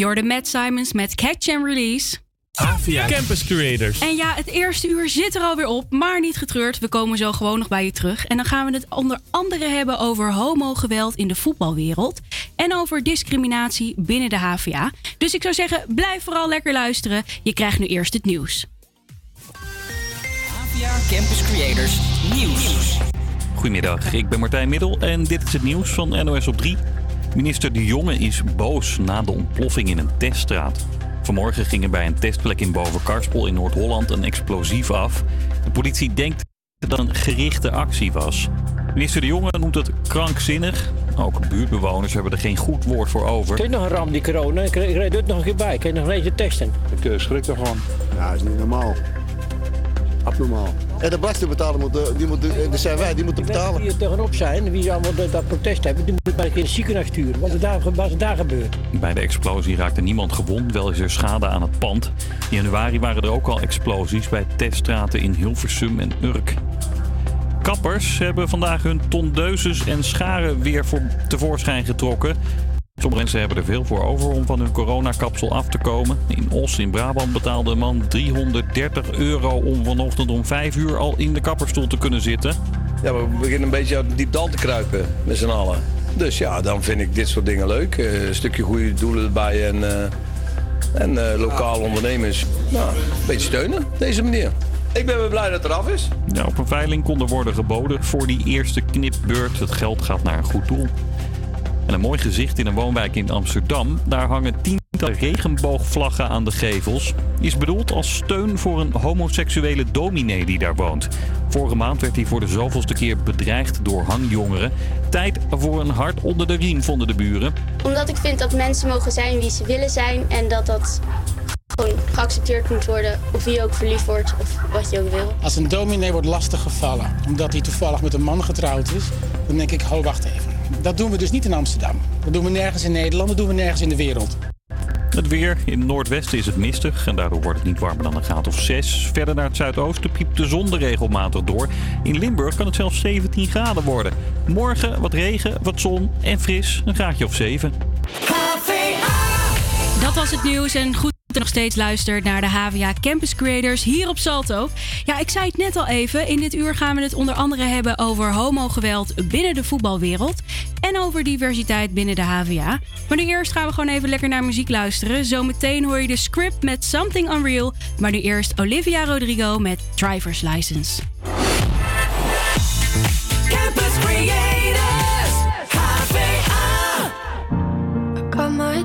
S8: Jordan Matt Simons met Catch and Release.
S13: Avia Campus Creators.
S8: En ja, het eerste uur zit er alweer op, maar niet getreurd. We komen zo gewoon nog bij je terug. En dan gaan we het onder andere hebben over homogeweld in de voetbalwereld. en over discriminatie binnen de HVA. Dus ik zou zeggen, blijf vooral lekker luisteren. Je krijgt nu eerst het nieuws.
S1: Havia Campus Creators Nieuws.
S2: Goedemiddag, ik ben Martijn Middel en dit is het nieuws van NOS op 3. Minister De Jonge is boos na de ontploffing in een teststraat. Vanmorgen ging er bij een testplek in Bovenkarspel in Noord-Holland een explosief af. De politie denkt dat het een gerichte actie was. Minister De Jonge noemt het krankzinnig. Ook buurtbewoners hebben er geen goed woord voor over.
S29: Kijk nog een ram die corona. Ik, ik rijd dit nog een keer bij. Kan je nog een beetje testen?
S30: Ik uh, schrik ervan. Ja, dat is niet normaal. Abnormaal.
S13: En de belastingbetaler moet, eh, die moet, dat zijn wij, die moeten betalen.
S29: Wie er tegenop zijn, wie allemaal dat, dat protest hebben, die moet maar een keer het ziekenhuis sturen. Wat er daar, wat er daar gebeurt.
S2: Bij de explosie raakte niemand gewond, wel is er schade aan het pand. In januari waren er ook al explosies bij teststraten in Hilversum en Urk. Kappers hebben vandaag hun tondeuses en scharen weer voor tevoorschijn getrokken. Sommige mensen hebben er veel voor over om van hun coronakapsel af te komen. In Os in Brabant betaalde een man 330 euro om vanochtend om 5 uur al in de kapperstoel te kunnen zitten.
S31: Ja, we beginnen een beetje uit het diep dal te kruipen met z'n allen. Dus ja, dan vind ik dit soort dingen leuk. Eh, een stukje goede doelen erbij en, uh, en uh, lokale ondernemers. Nou, een beetje steunen, deze manier. Ik ben weer blij dat het eraf is.
S2: Ja, op een veiling kon er worden geboden voor die eerste knipbeurt. Het geld gaat naar een goed doel. En een mooi gezicht in een woonwijk in Amsterdam. Daar hangen tientallen regenboogvlaggen aan de gevels. Is bedoeld als steun voor een homoseksuele dominee die daar woont. Vorige maand werd hij voor de zoveelste keer bedreigd door hangjongeren. Tijd voor een hart onder de riem, vonden de buren.
S32: Omdat ik vind dat mensen mogen zijn wie ze willen zijn. En dat dat gewoon geaccepteerd moet worden. Of wie ook verliefd wordt of wat je ook wil.
S33: Als een dominee wordt lastiggevallen omdat hij toevallig met een man getrouwd is, dan denk ik, ho, wacht even. Dat doen we dus niet in Amsterdam. Dat doen we nergens in Nederland, dat doen we nergens in de wereld.
S2: Het weer. In het noordwesten is het mistig en daardoor wordt het niet warmer dan een graad of 6. Verder naar het zuidoosten piept de zon er regelmatig door. In Limburg kan het zelfs 17 graden worden. Morgen wat regen, wat zon en fris, een graadje of 7.
S8: Dat was het nieuws en goed dat je nog steeds luistert naar de HVA Campus Creators hier op Salto. Ja, ik zei het net al even. In dit uur gaan we het onder andere hebben over homogeweld binnen de voetbalwereld. En over diversiteit binnen de HVA. Maar nu eerst gaan we gewoon even lekker naar muziek luisteren. Zometeen hoor je de script met Something Unreal. Maar nu eerst Olivia Rodrigo met Driver's License.
S12: Campus Creators, HVA.
S23: Got my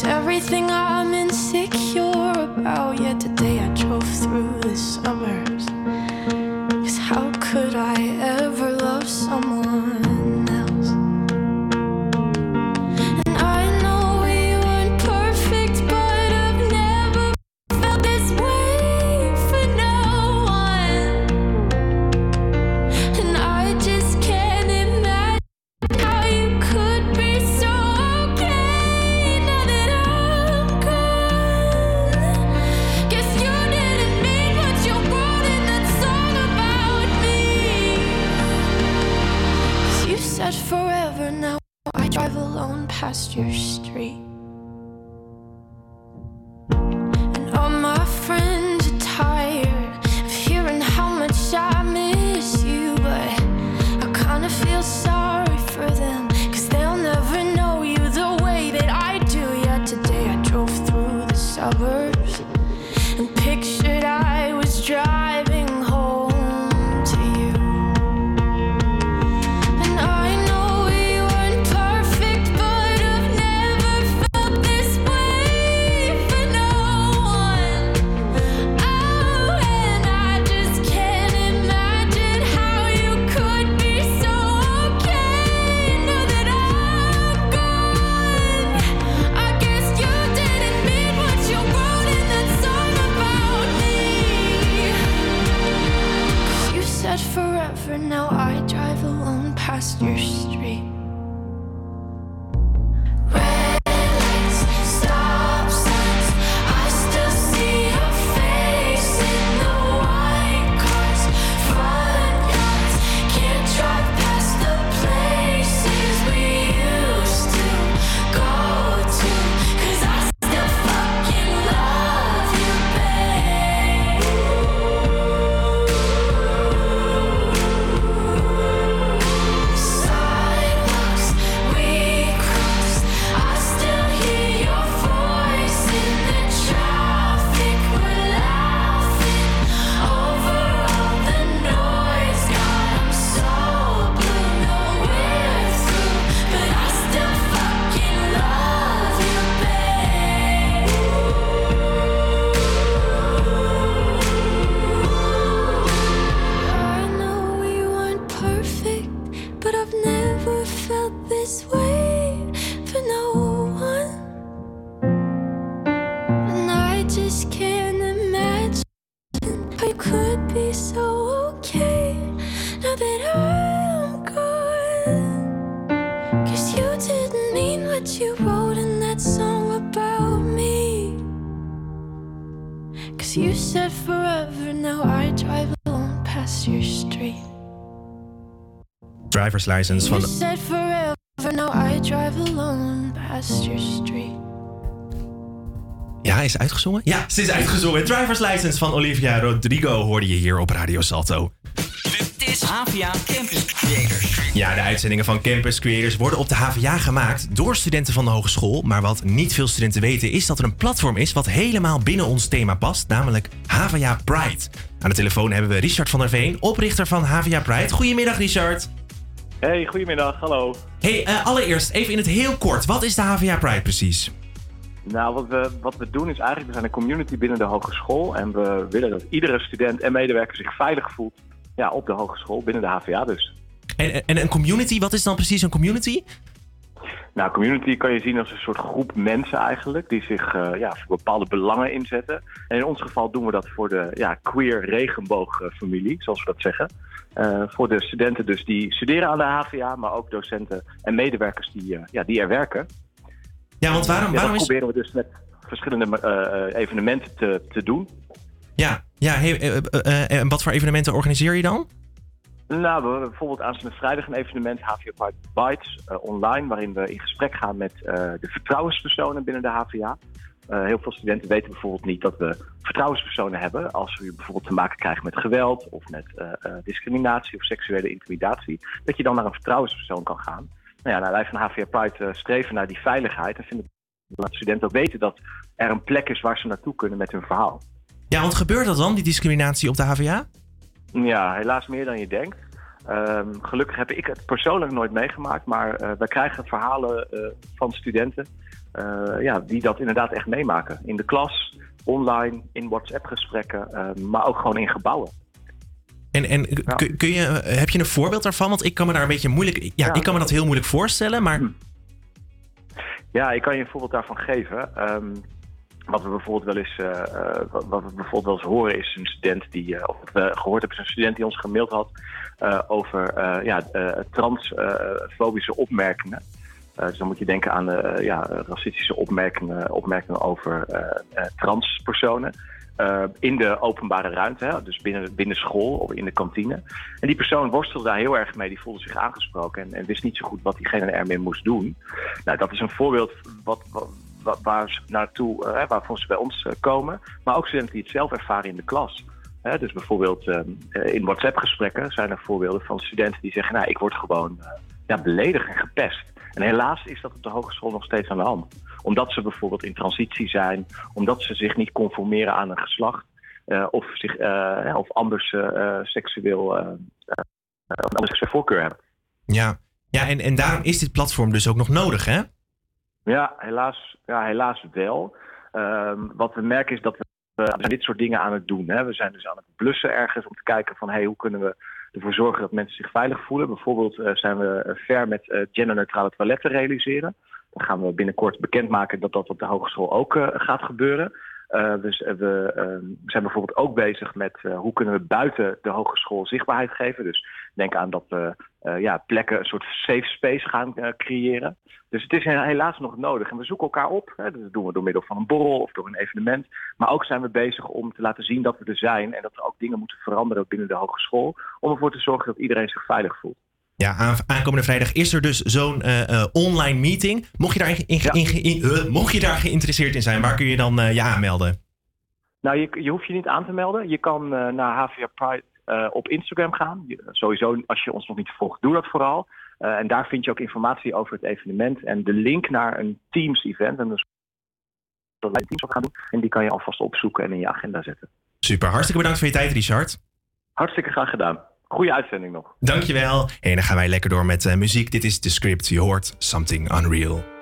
S23: She's everything I'm insecure about. Yet today I drove through the suburbs.
S22: Driver's license van... Ja, is uitgezongen? Ja, ze is uitgezongen. Driver's license van Olivia Rodrigo hoorde je hier op Radio Salto.
S1: Dit is HVA Campus Creators.
S22: Ja, de uitzendingen van Campus Creators worden op de HVA gemaakt door studenten van de hogeschool. Maar wat niet veel studenten weten is dat er een platform is wat helemaal binnen ons thema past, namelijk HVA Pride. Aan de telefoon hebben we Richard van der Veen, oprichter van HVA Pride. Goedemiddag Richard.
S34: Hey, goedemiddag, hallo.
S22: Hey, eh, allereerst even in het heel kort. Wat is de HVA Pride precies?
S34: Nou, wat we, wat we doen is eigenlijk, we zijn een community binnen de hogeschool. En we willen dat iedere student en medewerker zich veilig voelt ja, op de hogeschool, binnen de HVA dus.
S22: En, en een community, wat is dan precies een community?
S34: Nou, community kan je zien als een soort groep mensen eigenlijk, die zich eh, ja, voor bepaalde belangen inzetten. En in ons geval doen we dat voor de ja, queer regenboogfamilie, zoals we dat zeggen. Eh, voor de studenten dus die studeren aan de HVA, maar ook docenten en medewerkers die, eh, ja, die er werken.
S22: Ja, want waarom,
S34: Ja,
S22: waarom
S34: dat
S22: is...
S34: proberen we dus met verschillende eh, evenementen te, te doen.
S22: Ja, ja en wat voor evenementen organiseer je dan?
S34: Nou, we hebben bijvoorbeeld aanstaande vrijdag een evenement, HVA eh, online, waarin we in gesprek gaan met de vertrouwenspersonen binnen de HVA. Eh, heel veel studenten weten bijvoorbeeld niet dat we vertrouwenspersonen hebben als we bijvoorbeeld te maken krijgen met geweld of met eh, eh, discriminatie of seksuele intimidatie. Dat je dan naar een vertrouwenspersoon kan gaan. Nou ja, nou, wij van HVA Pride eh, streven naar die veiligheid en vinden dat studenten ook weten dat er een plek is waar ze naartoe kunnen met hun verhaal.
S22: Ja, want gebeurt dat dan, die discriminatie op de HVA?
S34: Ja, helaas meer dan je denkt. Ehm, gelukkig heb ik het persoonlijk nooit meegemaakt, maar eh wij krijgen verhalen van studenten ja, die dat inderdaad echt meemaken. In de klas, online, in WhatsApp-gesprekken, eh, maar ook gewoon in gebouwen.
S22: En, en kun, kun je, eh, heb je een voorbeeld daarvan? Want ik kan me daar een beetje moeilijk... Ja, ik kan me dat heel moeilijk voorstellen, maar...
S34: Ja, ik kan je een voorbeeld daarvan geven. Ehm, wat we bijvoorbeeld wel eens, eh, eh, wat, we bijvoorbeeld wel eens horen is een student die, eh, of wat we gehoord hebben, is een student die ons gemaild had eh, over eh, ja, eh, transfobische opmerkingen. Eh, dus dan moet je denken aan eh, ja, racistische opmerkingen, opmerkingen over eh, transpersonen. in de openbare ruimte, hè, dus binnen, binnen school of in de kantine. En die persoon worstelde daar heel erg mee, die voelde zich aangesproken en, en wist niet zo goed wat diegene ermee moest doen. Nou, dat is een voorbeeld wat, wat, waar ze naartoe, eh, waarvoor ze bij ons komen, maar ook studenten die het zelf ervaren in de klas. Dus bijvoorbeeld in WhatsApp-gesprekken zijn er voorbeelden van studenten die zeggen: Nou, ik word gewoon ja, beledigd en gepest. En helaas is dat op de hogeschool nog steeds aan de hand. Omdat ze bijvoorbeeld in transitie zijn, omdat ze zich niet conformeren aan een geslacht. eh, of, zich, eh, of anders eh, seksueel, een andere seksuele voorkeur hebben.
S22: Ja, ja en, en daarom is dit platform dus ook nog nodig, hè?
S34: Ja, helaas, ja, helaas wel. Ehm, wat we merken is dat we, we zijn dit soort dingen aan het doen. Hè. We zijn dus aan het blussen ergens om te kijken van hey, hoe kunnen we ervoor zorgen dat mensen zich veilig voelen. Bijvoorbeeld eh, zijn we eh, ver met eh, genderneutrale toiletten realiseren. Dan gaan we binnenkort bekendmaken dat dat op de hogeschool ook gaat gebeuren. Dus we ehm, zijn bijvoorbeeld ook bezig met hoe kunnen we buiten de hogeschool zichtbaarheid geven. Dus denk aan dat we eh, ja, plekken een soort safe space gaan eh, creëren. Dus het is helaas nog nodig. En we zoeken elkaar op. Hè. Dat doen we door middel van een borrel of door een evenement. Maar ook zijn we bezig om te laten zien dat we er zijn. En dat er ook dingen moeten veranderen binnen de hogeschool. Om ervoor te zorgen dat iedereen zich veilig voelt.
S22: Ja, aan- aankomende vrijdag is er dus zo'n eh, online meeting. Mocht je, daar in, in- in- in- mocht je daar geïnteresseerd in zijn, waar kun je dan je aanmelden?
S34: Nou, je, je hoeft je niet aan te melden. Je kan eh, naar Eh, op Instagram gaan. Sowieso, als je ons nog niet volgt, doe dat vooral. Eh, en daar vind je ook informatie over het evenement. En de link naar een Teams-event. En dus dat wij Teams ook gaan doen. En die kan je alvast opzoeken en in je agenda zetten.
S22: Super, hartstikke bedankt voor je tijd, Richard.
S34: Hartstikke graag gedaan. Goeie uitzending nog.
S22: Dankjewel. En dan gaan wij lekker door met eh, muziek. Dit is The Script. Je hoort Something Unreal.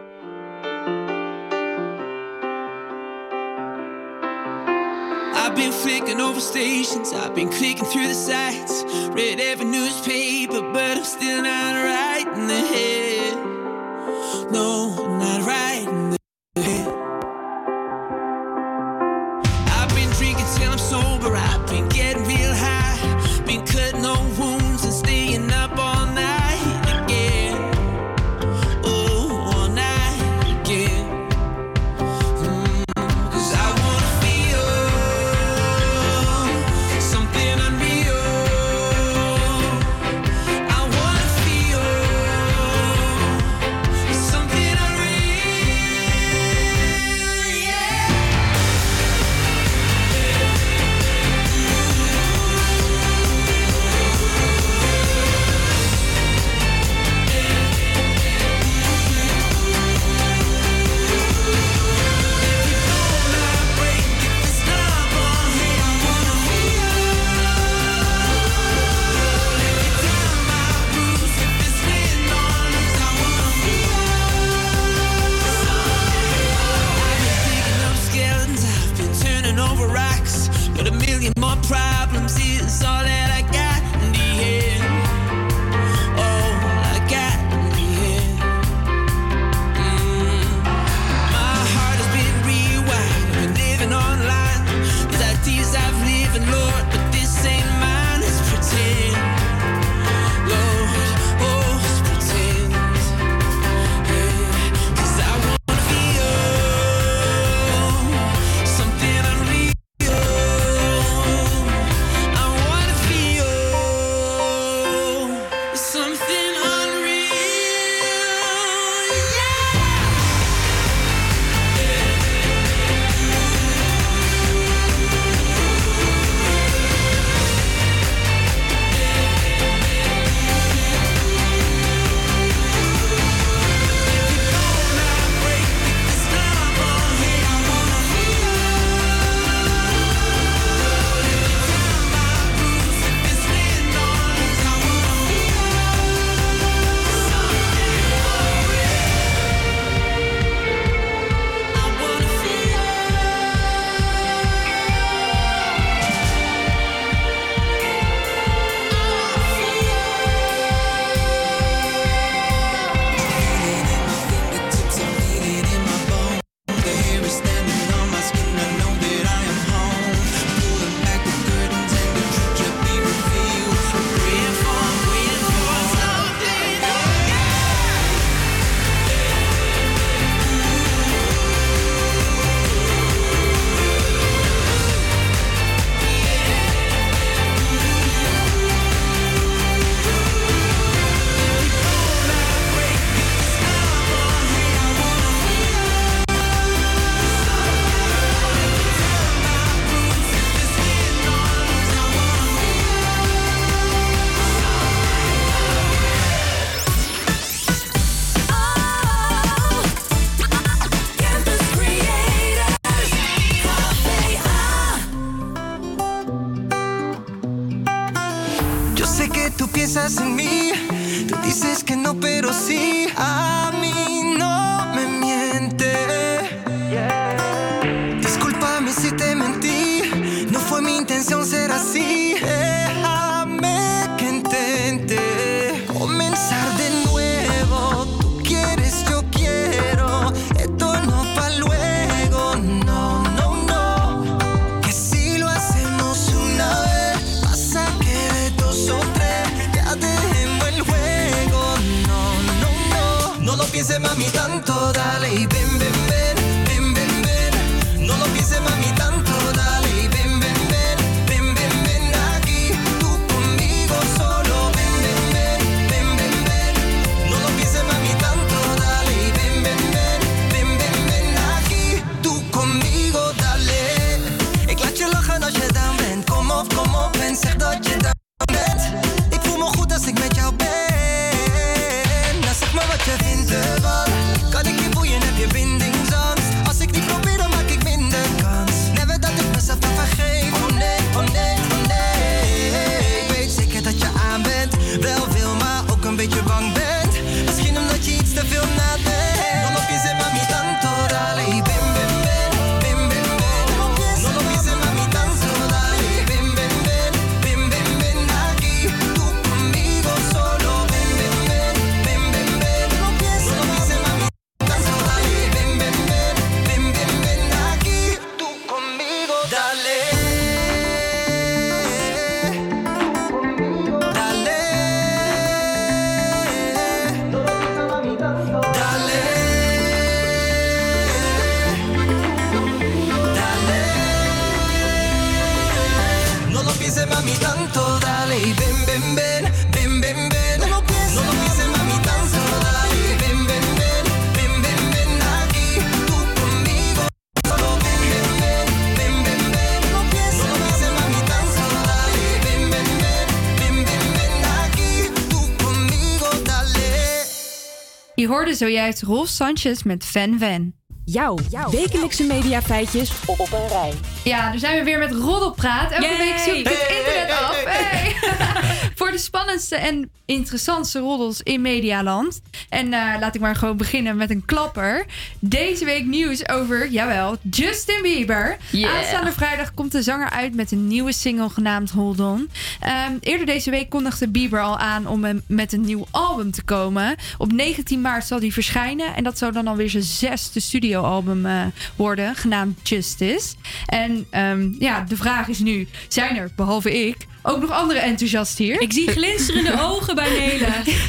S10: clicking over stations. I've been clicking through the sites. Read every newspaper, but I'm still not right in the head.
S31: No, I'm not right in the head. Pienses, mami, tanto, dale y ven, ven, ven, ven, ven, ven. No lo pienses, mami, tanto,
S24: zojuist Rolf Sanchez met Van Van.
S35: Jouw wekelijkse mediafeitjes op, op een rij.
S24: Ja, daar zijn we weer met Roddelpraat. Elke
S35: Yay!
S24: week zoekt het
S35: Hey,
S24: internet
S35: hey,
S24: af.
S35: hey,
S24: spannendste en interessantste roddels in Medialand. En eh, laat ik maar gewoon beginnen met een klapper. Deze week nieuws over, jawel, Justin Bieber.
S16: Yeah.
S24: Aanstaande vrijdag komt de zanger uit met een nieuwe single genaamd Hold On. Ehm, eerder deze week kondigde Bieber al aan om met een nieuw album te komen. Op 19 maart zal die verschijnen. En dat zou dan alweer zijn zesde studioalbum eh, worden, genaamd Justice. En ehm, ja, de vraag is nu, zijn er, behalve ik, ook nog andere enthousiasten hier?
S8: Ik zie glinsterende ogen bij Nele.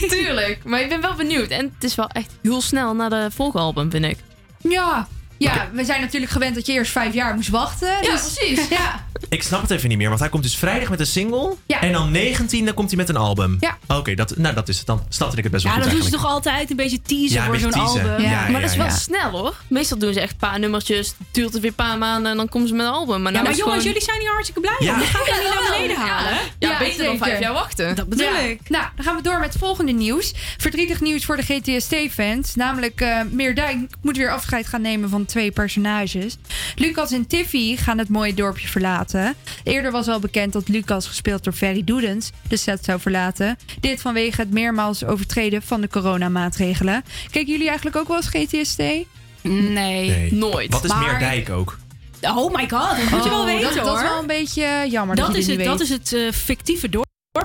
S16: Tuurlijk, maar ik ben wel benieuwd. En het is wel echt heel snel na de volgalbum, vind ik.
S24: Ja, ja we zijn natuurlijk gewend dat je eerst vijf jaar moest wachten.
S16: Ja,
S24: dus-
S16: precies.
S24: Ja.
S22: Ik snap het even niet meer, want hij komt dus vrijdag met een single.
S24: Ja.
S22: En dan 19 dan komt hij met een album.
S24: Ja.
S22: Oké, dat, nou dat is het dan. Snapte ik het best wel
S8: Ja,
S22: goed
S8: dat doen ze toch altijd een beetje teasen
S22: Ja, een
S8: voor zo'n album.
S22: Ja,
S16: maar dat is wel
S22: ja.
S16: snel hoor. Meestal doen ze echt een paar nummertjes. Duurt het weer een paar maanden en dan komen ze met een album. Maar,
S8: Ja,
S16: nou
S8: maar jongens,
S16: gewoon-
S8: jullie zijn hier hartstikke blij
S16: Ja.
S8: om. Die gaan we niet
S16: Ja,
S8: naar beneden
S16: ja.
S8: halen.
S16: Ja, beter dan vijf jaar wachten.
S8: Dat bedoel
S24: Ja.
S8: ik.
S24: Nou, dan gaan we door met het volgende nieuws. Verdrietig nieuws voor de GTST-fans. Namelijk, eh Meerdijk moet weer afscheid gaan nemen van twee personages. Lucas en Tiffy gaan het mooie dorpje verlaten. Eerder was al bekend dat Lucas, gespeeld door Ferry Doedens, de set zou verlaten. Dit vanwege het meermaals overtreden van de coronamaatregelen. Kijken jullie eigenlijk ook wel eens GTST?
S8: Nee,
S22: Nee.
S16: nooit.
S22: Wat is
S24: Maar-
S22: Meerdijk ook?
S8: Oh my god, dat moet je wel
S24: Oh,
S8: weten
S24: dat,
S8: hoor.
S24: Dat is wel een beetje jammer dat,
S8: dat,
S24: je
S8: het,
S24: niet
S8: dat
S24: weet.
S8: is het eh, fictieve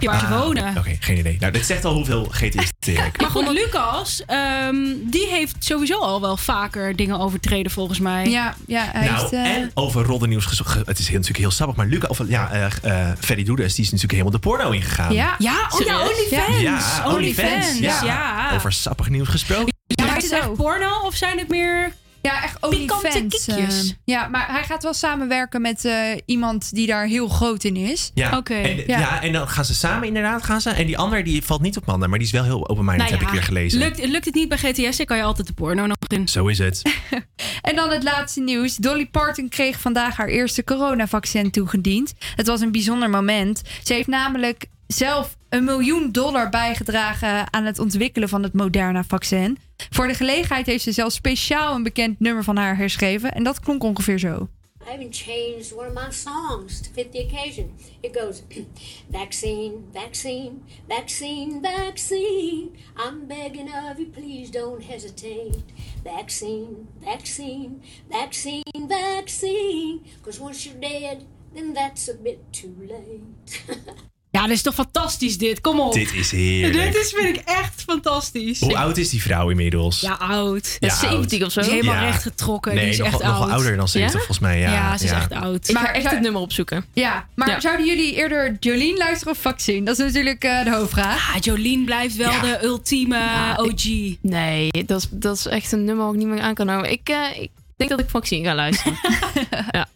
S8: dorpje waar ze
S22: Ah,
S8: wonen.
S22: Oké, geen idee. Nou, dit zegt al hoeveel GTS ik.
S8: Maar goed, Lucas, ehm, die heeft sowieso al wel vaker dingen overtreden volgens mij.
S24: Ja, ja hij
S22: Nou,
S24: heeft... eh,
S22: en over roddelnieuws gesproken. Het is heel, natuurlijk heel sappig, maar Luca, of ja, eh eh Ferry Doeders, die is natuurlijk helemaal de porno ingegaan.
S24: Ja,
S8: Ja, oh ja? OnlyFans.
S22: Ja,
S8: OnlyFans, ja.
S22: Over sappig nieuws gesproken.
S8: Maar is het echt porno of zijn het meer
S24: Ja, echt
S8: pikante
S24: OnlyFans.
S8: kiekjes?
S24: eh, ja, maar hij gaat wel samenwerken met eh, iemand die daar heel groot in is.
S22: Ja.
S8: Oké.
S22: En,
S24: Ja.
S22: ja. en dan gaan ze samen inderdaad gaan ze. En die ander die valt niet op mannen, maar die is wel heel open-minded,
S8: Nou
S22: heb ik weer gelezen.
S8: Lukt, lukt het niet bij GTS, dan kan je altijd de porno nog in.
S22: Zo is het.
S24: En dan het laatste nieuws. Dolly Parton kreeg vandaag haar eerste coronavaccin toegediend. Het was een bijzonder moment. Ze heeft namelijk zelf een miljoen dollar bijgedragen aan het ontwikkelen van het Moderna-vaccin. Voor de gelegenheid heeft ze zelfs speciaal een bekend nummer van haar herschreven. En dat klonk ongeveer zo.
S36: I even changed one of my songs to fit the occasion. It goes, vaccine, vaccine, vaccine, vaccine. I'm begging of you, please don't hesitate. Vaccine, vaccine, vaccine, vaccine. Because once you're dead, then that's a bit too late.
S8: Ja, dit is toch fantastisch dit. Kom op.
S22: Dit is heerlijk.
S8: Dit is, vind ik echt fantastisch.
S22: Hoe oud is die vrouw inmiddels?
S8: Ja, oud.
S22: Ja, 70
S8: of zo. Is helemaal
S22: Ja.
S8: recht getrokken.
S22: Nee,
S8: die is
S22: nog,
S8: echt
S22: wel- nog
S8: oud.
S22: ouder dan 70
S8: Ja?
S22: volgens mij. Ja,
S8: Ja, ze is echt oud.
S16: Ik ga echt het nummer opzoeken.
S12: Ja, maar
S16: Ja.
S12: zouden jullie eerder Jolien luisteren of vaccine? Dat is natuurlijk eh, de hoofdvraag.
S8: Ah, Jolien blijft wel de ultieme OG.
S16: Nee, dat is, dat is echt een nummer waar ik niet meer aan kan houden. Ik, eh, ik denk dat ik vaccin ga luisteren. ja.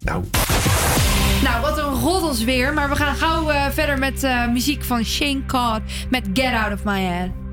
S22: Nou.
S12: Nou, wat een roddels weer. Maar we gaan gauw eh, verder met eh, muziek van Shane Card met Get Out of My Head.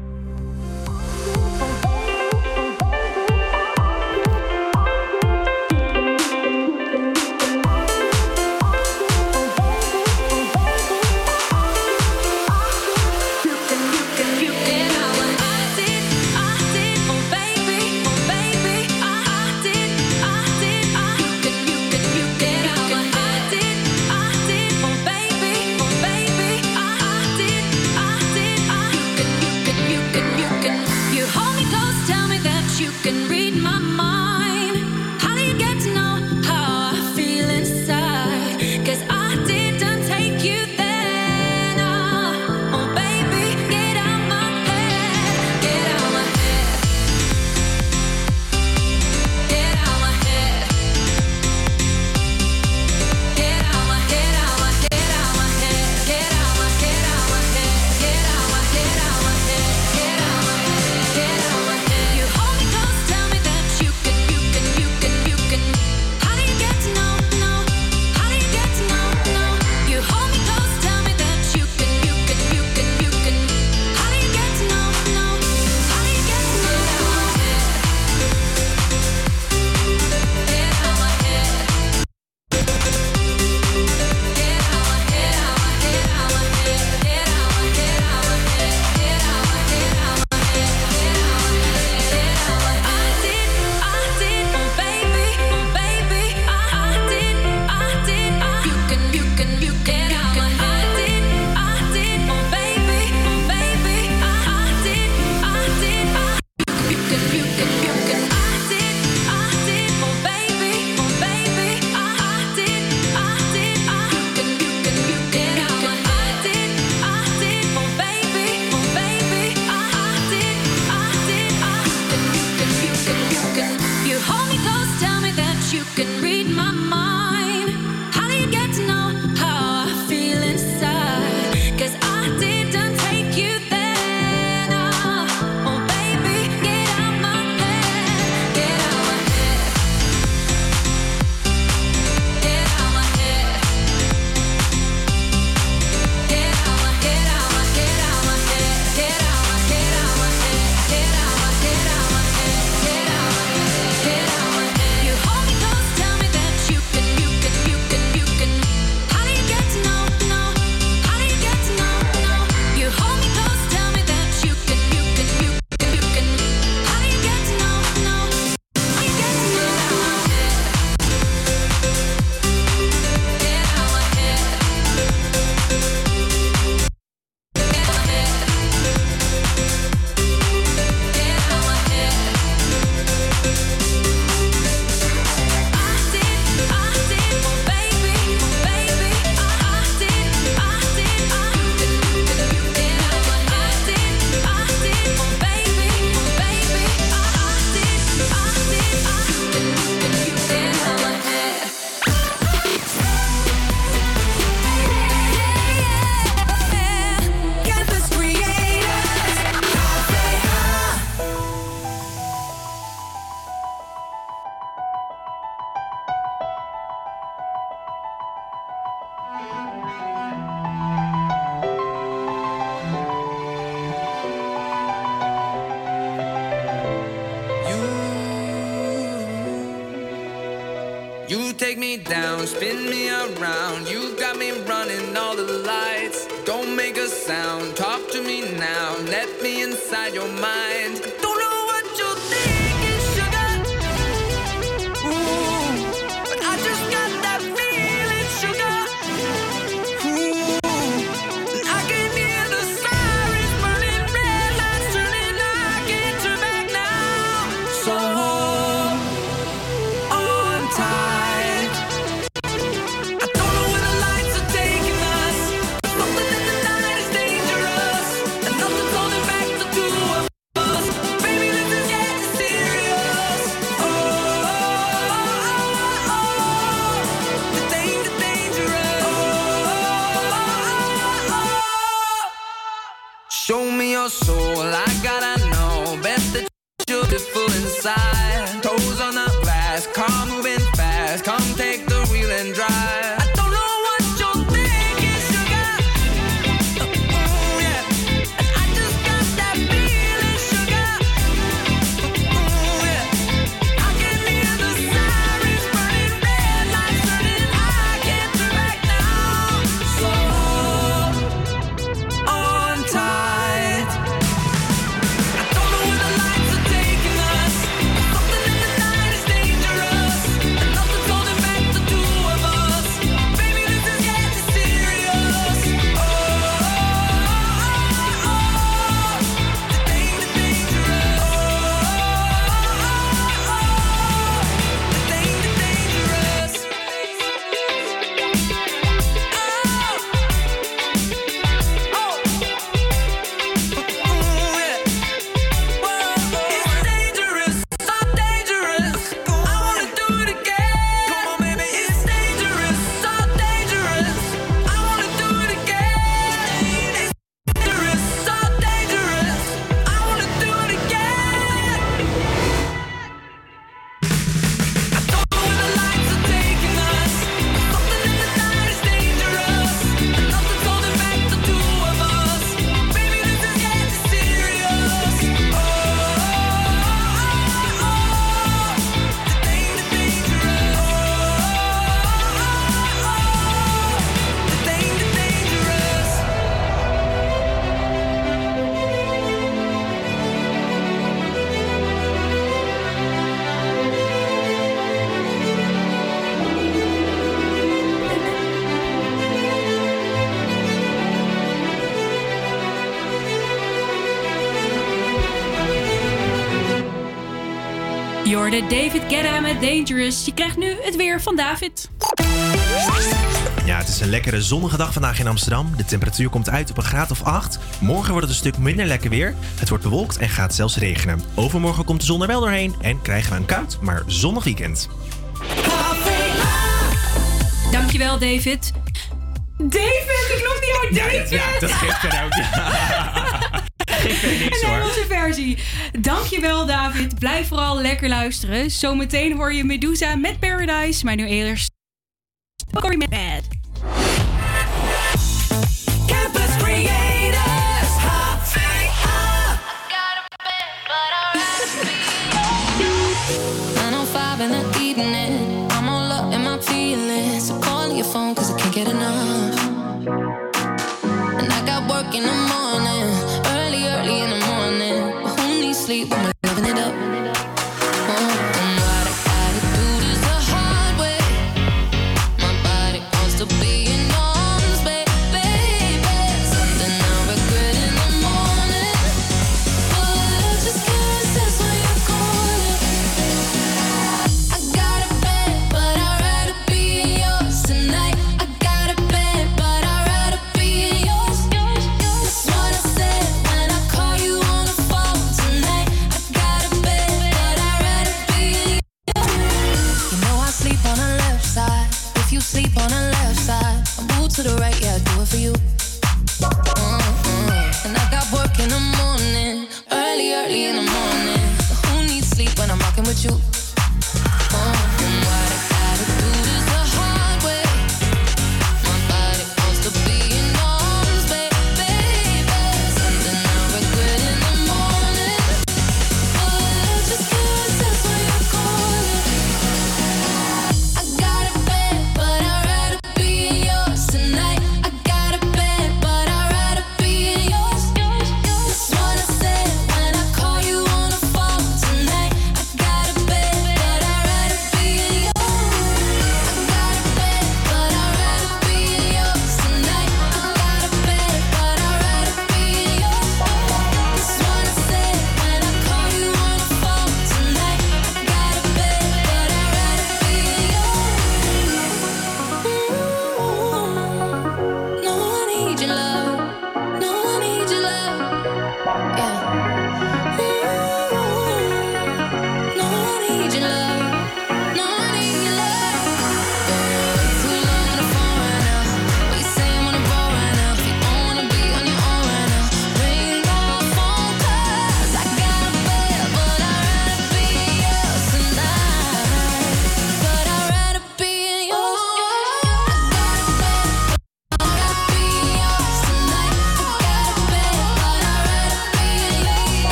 S12: hoorde David Guetta met Dangerous. Je krijgt nu het weer van David.
S22: Ja, het is een lekkere zonnige dag vandaag in Amsterdam. De temperatuur komt uit op een graad of 8. Morgen wordt het een stuk minder lekker weer. Het wordt bewolkt en gaat zelfs regenen. Overmorgen komt de zon er wel doorheen en krijgen we een koud, maar zonnig weekend.
S12: Dankjewel, David. David, ik noem die uit. David!
S22: Ja, dat geeft er ook. niks,
S12: een Engelse versie. Dankjewel David. Blijf vooral lekker luisteren. Zometeen hoor je Medusa met Paradise. Maar nu eerst...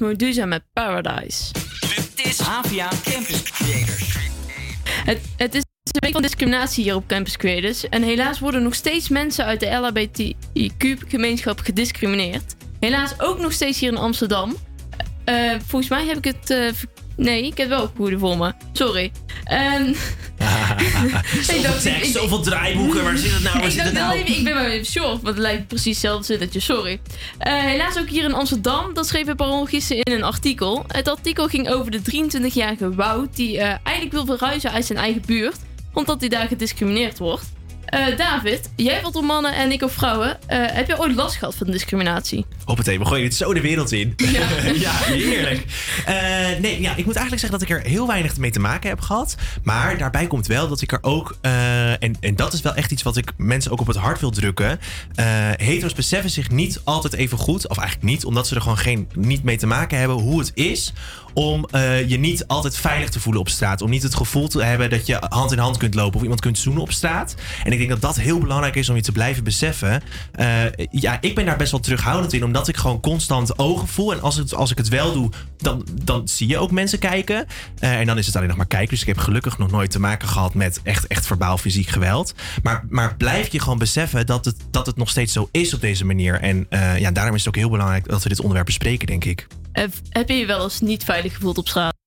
S16: Medusa met Paradise.
S1: Dit is Campus Creators.
S16: Het, het is een week van discriminatie hier op Campus Creators. En helaas worden nog steeds mensen uit de LHBTIQ-gemeenschap gediscrimineerd. Helaas ook nog steeds hier in Amsterdam. Eh, volgens mij heb ik het. eh, nee, ik heb wel goede voor me. Sorry. Ehm,
S22: Zoveel tekst, zoveel draaiboeken. Waar zit het nou? Waar
S16: ik,
S22: zit het nou?
S16: even, ik ben maar even short, want het lijkt precies hetzelfde zinnetje, sorry. Eh, helaas ook hier in Amsterdam, dat schreef het Parool gisteren in een artikel. Het artikel ging over de 23-jarige Wout, die eh, eigenlijk wil verhuizen uit zijn eigen buurt, omdat hij daar gediscrimineerd wordt. Eh, David, jij valt op mannen en ik op vrouwen. Eh, heb je ooit last gehad van discriminatie?
S22: Hoppatee, we gooien dit zo de wereld in. Ja, heerlijk. Eh, nee, ja, ik moet eigenlijk zeggen dat ik er heel weinig mee te maken heb gehad. Maar daarbij komt wel dat ik er ook... en, en dat is wel echt iets wat ik mensen ook op het hart wil drukken. hetero's beseffen zich niet altijd even goed. Of eigenlijk niet, omdat ze er gewoon geen, niet mee te maken hebben hoe het is... om eh, je niet altijd veilig te voelen op straat. Om niet het gevoel te hebben dat je hand in hand kunt lopen... of iemand kunt zoenen op straat. En ik denk dat dat heel belangrijk is om je te blijven beseffen. Eh, ja, ik ben daar best wel terughoudend in... omdat ik gewoon constant ogen voel. En als, als ik het wel doe, dan, dan zie je ook mensen kijken. Eh, en dan is het alleen nog maar kijken. Dus ik heb gelukkig nog nooit te maken gehad met echt, echt verbaal fysiek geweld. Maar, maar blijf je gewoon beseffen dat het, dat het nog steeds zo is op deze manier. En ja, daarom is het ook heel belangrijk dat we dit onderwerp bespreken, denk ik.
S16: Heb, je je wel eens niet veilig gevoeld op straat?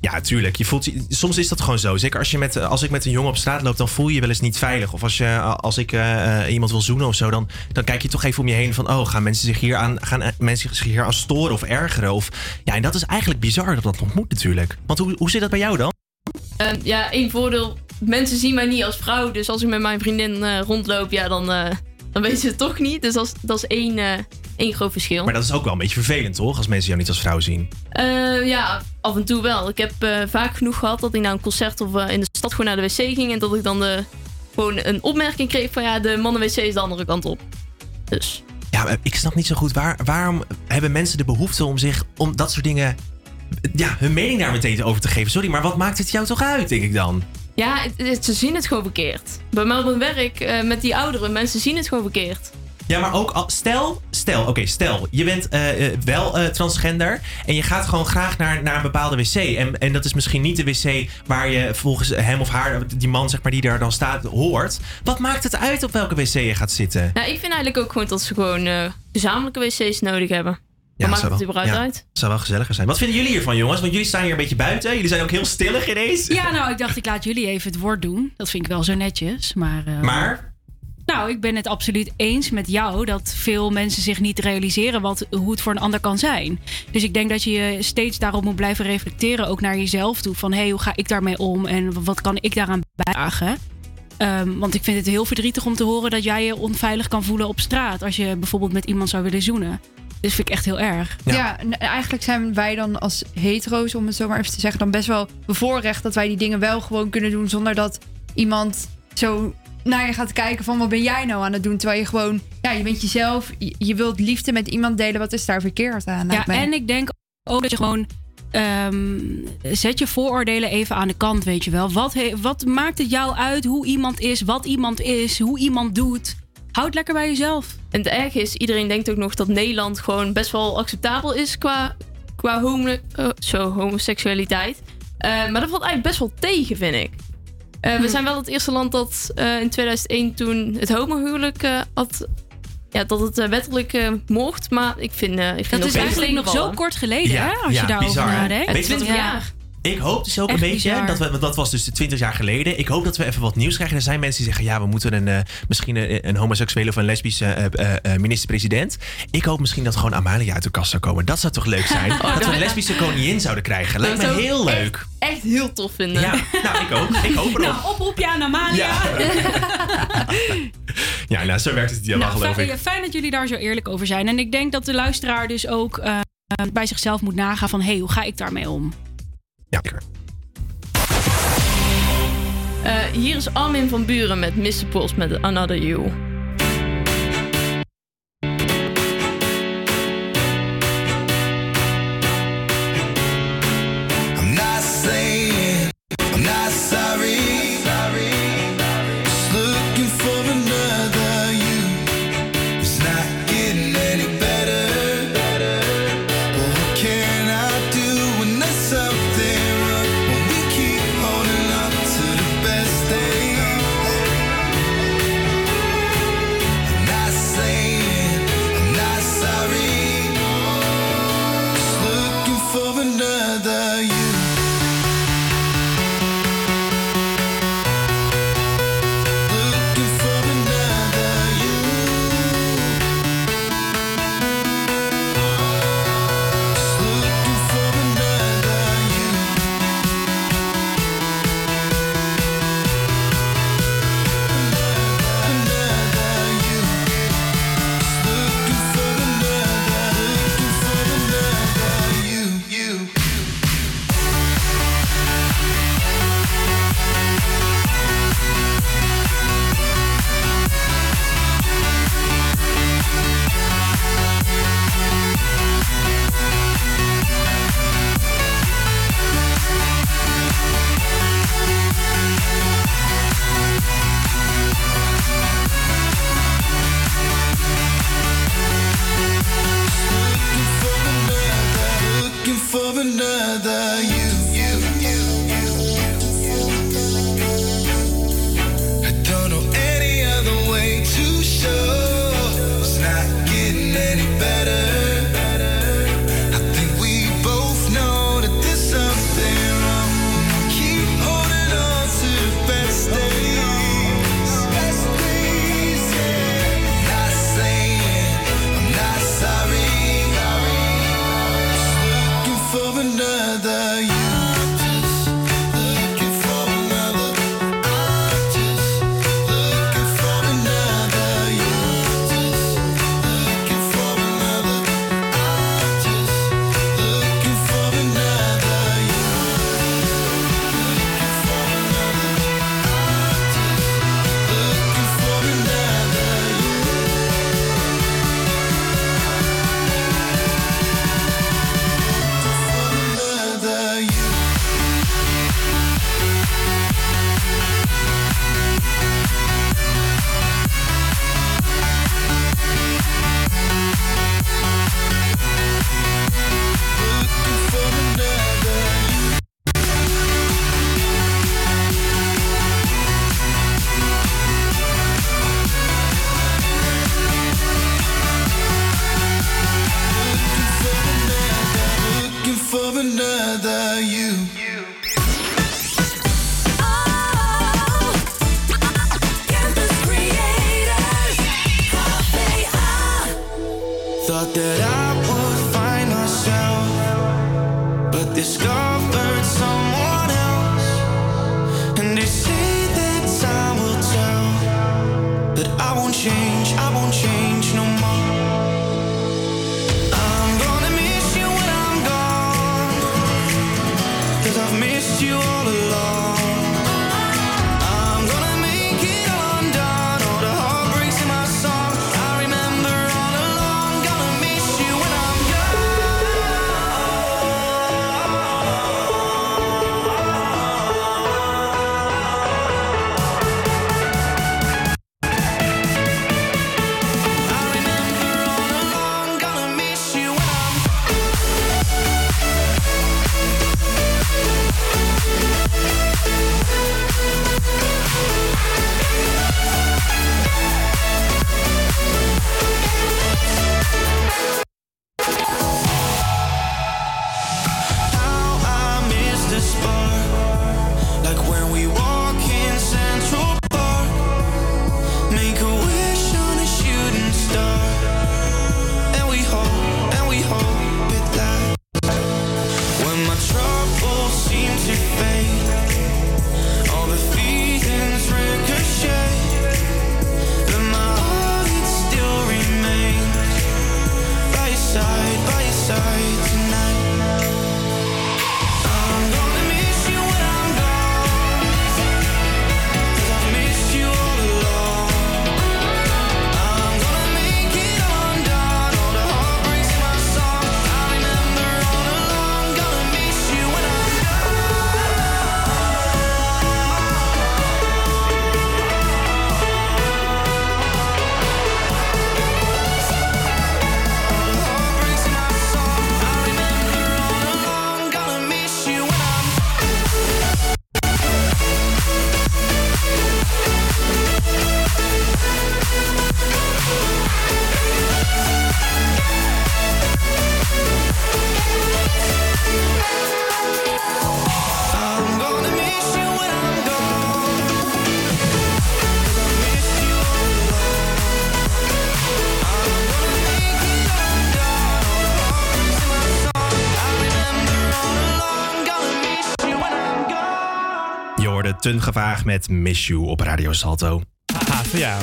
S22: Ja, tuurlijk. Je voelt, je- soms is dat gewoon zo. Zeker als, je met, als ik met een jongen op straat loop, dan voel je je wel eens niet veilig. Of als, je, als ik eh, eh, iemand wil zoenen of zo, dan, dan kijk je toch even om je heen van... oh, gaan mensen zich hier aan, gaan eh, mensen zich hier aan storen of ergeren? Of, ja, en dat is eigenlijk bizar dat dat nog moet natuurlijk. Want hoe, hoe zit dat bij jou dan?
S16: Ehm, ja, één voordeel. Mensen zien mij niet als vrouw. Dus als ik met mijn vriendin eh, rondloop, ja, dan, eh, dan weten ze het toch niet. Dus dat is, dat is één, eh, één groot verschil.
S22: Maar dat is ook wel een beetje vervelend, toch? Als mensen jou niet als vrouw zien.
S16: Eh, ja, af en toe wel. Ik heb eh, vaak genoeg gehad dat ik naar een concert of in de stad gewoon naar de wc ging. En dat ik dan de, gewoon een opmerking kreeg van ja, de mannen-wc is de andere kant op. Dus.
S22: Ja, maar ik snap niet zo goed. Waar, waarom hebben mensen de behoefte om zich om dat soort dingen... Ja, hun mening daar meteen over te geven. Sorry, maar wat maakt het jou toch uit, denk ik dan?
S16: Ja, het- het- ze zien het gewoon verkeerd. Bij mij op mijn werk eh, met die ouderen, mensen zien het gewoon verkeerd.
S22: Ja, maar ook al, stel, stel, oké, stel, je bent eh, eh, wel transgender en je gaat gewoon graag naar, naar een bepaalde wc. En, en dat is misschien niet de wc waar je volgens hem of haar, die man zeg maar die daar dan staat, hoort. Wat maakt het uit op welke wc je gaat zitten?
S16: Nou, ik vind eigenlijk ook gewoon dat ze gewoon gezamenlijke wc's nodig hebben. Wat maakt het überhaupt
S22: ja,
S16: uit?
S22: zou wel gezelliger zijn. Wat vinden jullie hiervan, jongens? Want jullie staan hier een beetje buiten. Jullie zijn ook heel stillig ineens.
S8: Ja, nou, ik dacht ik laat jullie even het woord doen. Dat vind ik wel zo netjes. Maar, eh,
S22: Maar?
S8: Nou, ik ben het absoluut eens met jou dat veel mensen zich niet realiseren wat, hoe het voor een ander kan zijn. Dus ik denk dat je je steeds daarop moet blijven reflecteren, ook naar jezelf toe. Van hé, hey, hoe ga ik daarmee om en wat kan ik daaraan bijdragen? Ehm, want ik vind het heel verdrietig om te horen dat jij je onveilig kan voelen op straat als je bijvoorbeeld met iemand zou willen zoenen. Dus vind ik echt heel erg.
S24: Ja, en eigenlijk zijn wij dan als hetero's, om het zo maar even te zeggen, dan best wel bevoorrecht dat wij die dingen wel gewoon kunnen doen zonder dat iemand zo naar je gaat kijken van wat ben jij nou aan het doen? Terwijl je gewoon, ja, je bent jezelf, je, je wilt liefde met iemand delen, wat is daar verkeerd aan?
S8: Ja, en ik denk ook dat je gewoon. ehm, zet je vooroordelen even aan de kant, weet je wel. Wat, he- wat maakt het jou uit hoe iemand is, wat iemand is, hoe iemand doet? Houd lekker bij jezelf.
S16: En het erg is, iedereen denkt ook nog dat Nederland gewoon best wel acceptabel is qua, qua homo, eh, zo, homoseksualiteit. Eh, maar dat valt eigenlijk best wel tegen, vind ik. Eh,
S8: Hm.
S16: We zijn wel het eerste land dat eh, in 2001 toen het homohuwelijk eh, had... Ja, dat het wettelijk eh, mocht, maar ik vind, eh ik vind
S8: Dat
S16: nog
S8: is
S16: steeds
S8: eigenlijk nog zo kort geleden,
S22: Ja,
S8: hè? Als
S22: ja,
S8: je daarover nadenkt.
S22: Weet je wat-
S16: 20 jaar.
S22: Ik hoop dus ook
S8: Echt
S22: een beetje,
S8: bizar.
S22: dat, we, want dat was dus 20 jaar geleden. Ik hoop dat we even wat nieuws krijgen. Er zijn mensen die zeggen, ja, we moeten een, eh, misschien een, een homoseksuele of een lesbische eh, minister-president. Ik hoop misschien dat gewoon Amalia uit de kast zou komen. Dat zou toch leuk zijn?
S16: Oh,
S22: dat we een lesbische koningin zouden krijgen. Lijkt me heel leuk.
S16: Echt heel tof vinden.
S22: Ja, nou, ik ook. Ik hoop erop.
S8: Nou, oproepje aan Amalia.
S22: Ja, nou, zo werkt het hier wel,
S8: Nou,
S22: geloof
S8: fijn,
S22: ik.
S8: fijn dat jullie daar zo eerlijk over zijn. En ik denk dat de luisteraar dus ook bij zichzelf moet nagaan van... hé, hey, hoe ga ik daarmee om?
S22: Ja,
S16: Eh, hier is Armin van Buren met Mr. Pols met Another You.
S22: Gevaag met Miss You op Radio Salto. Haha, ja.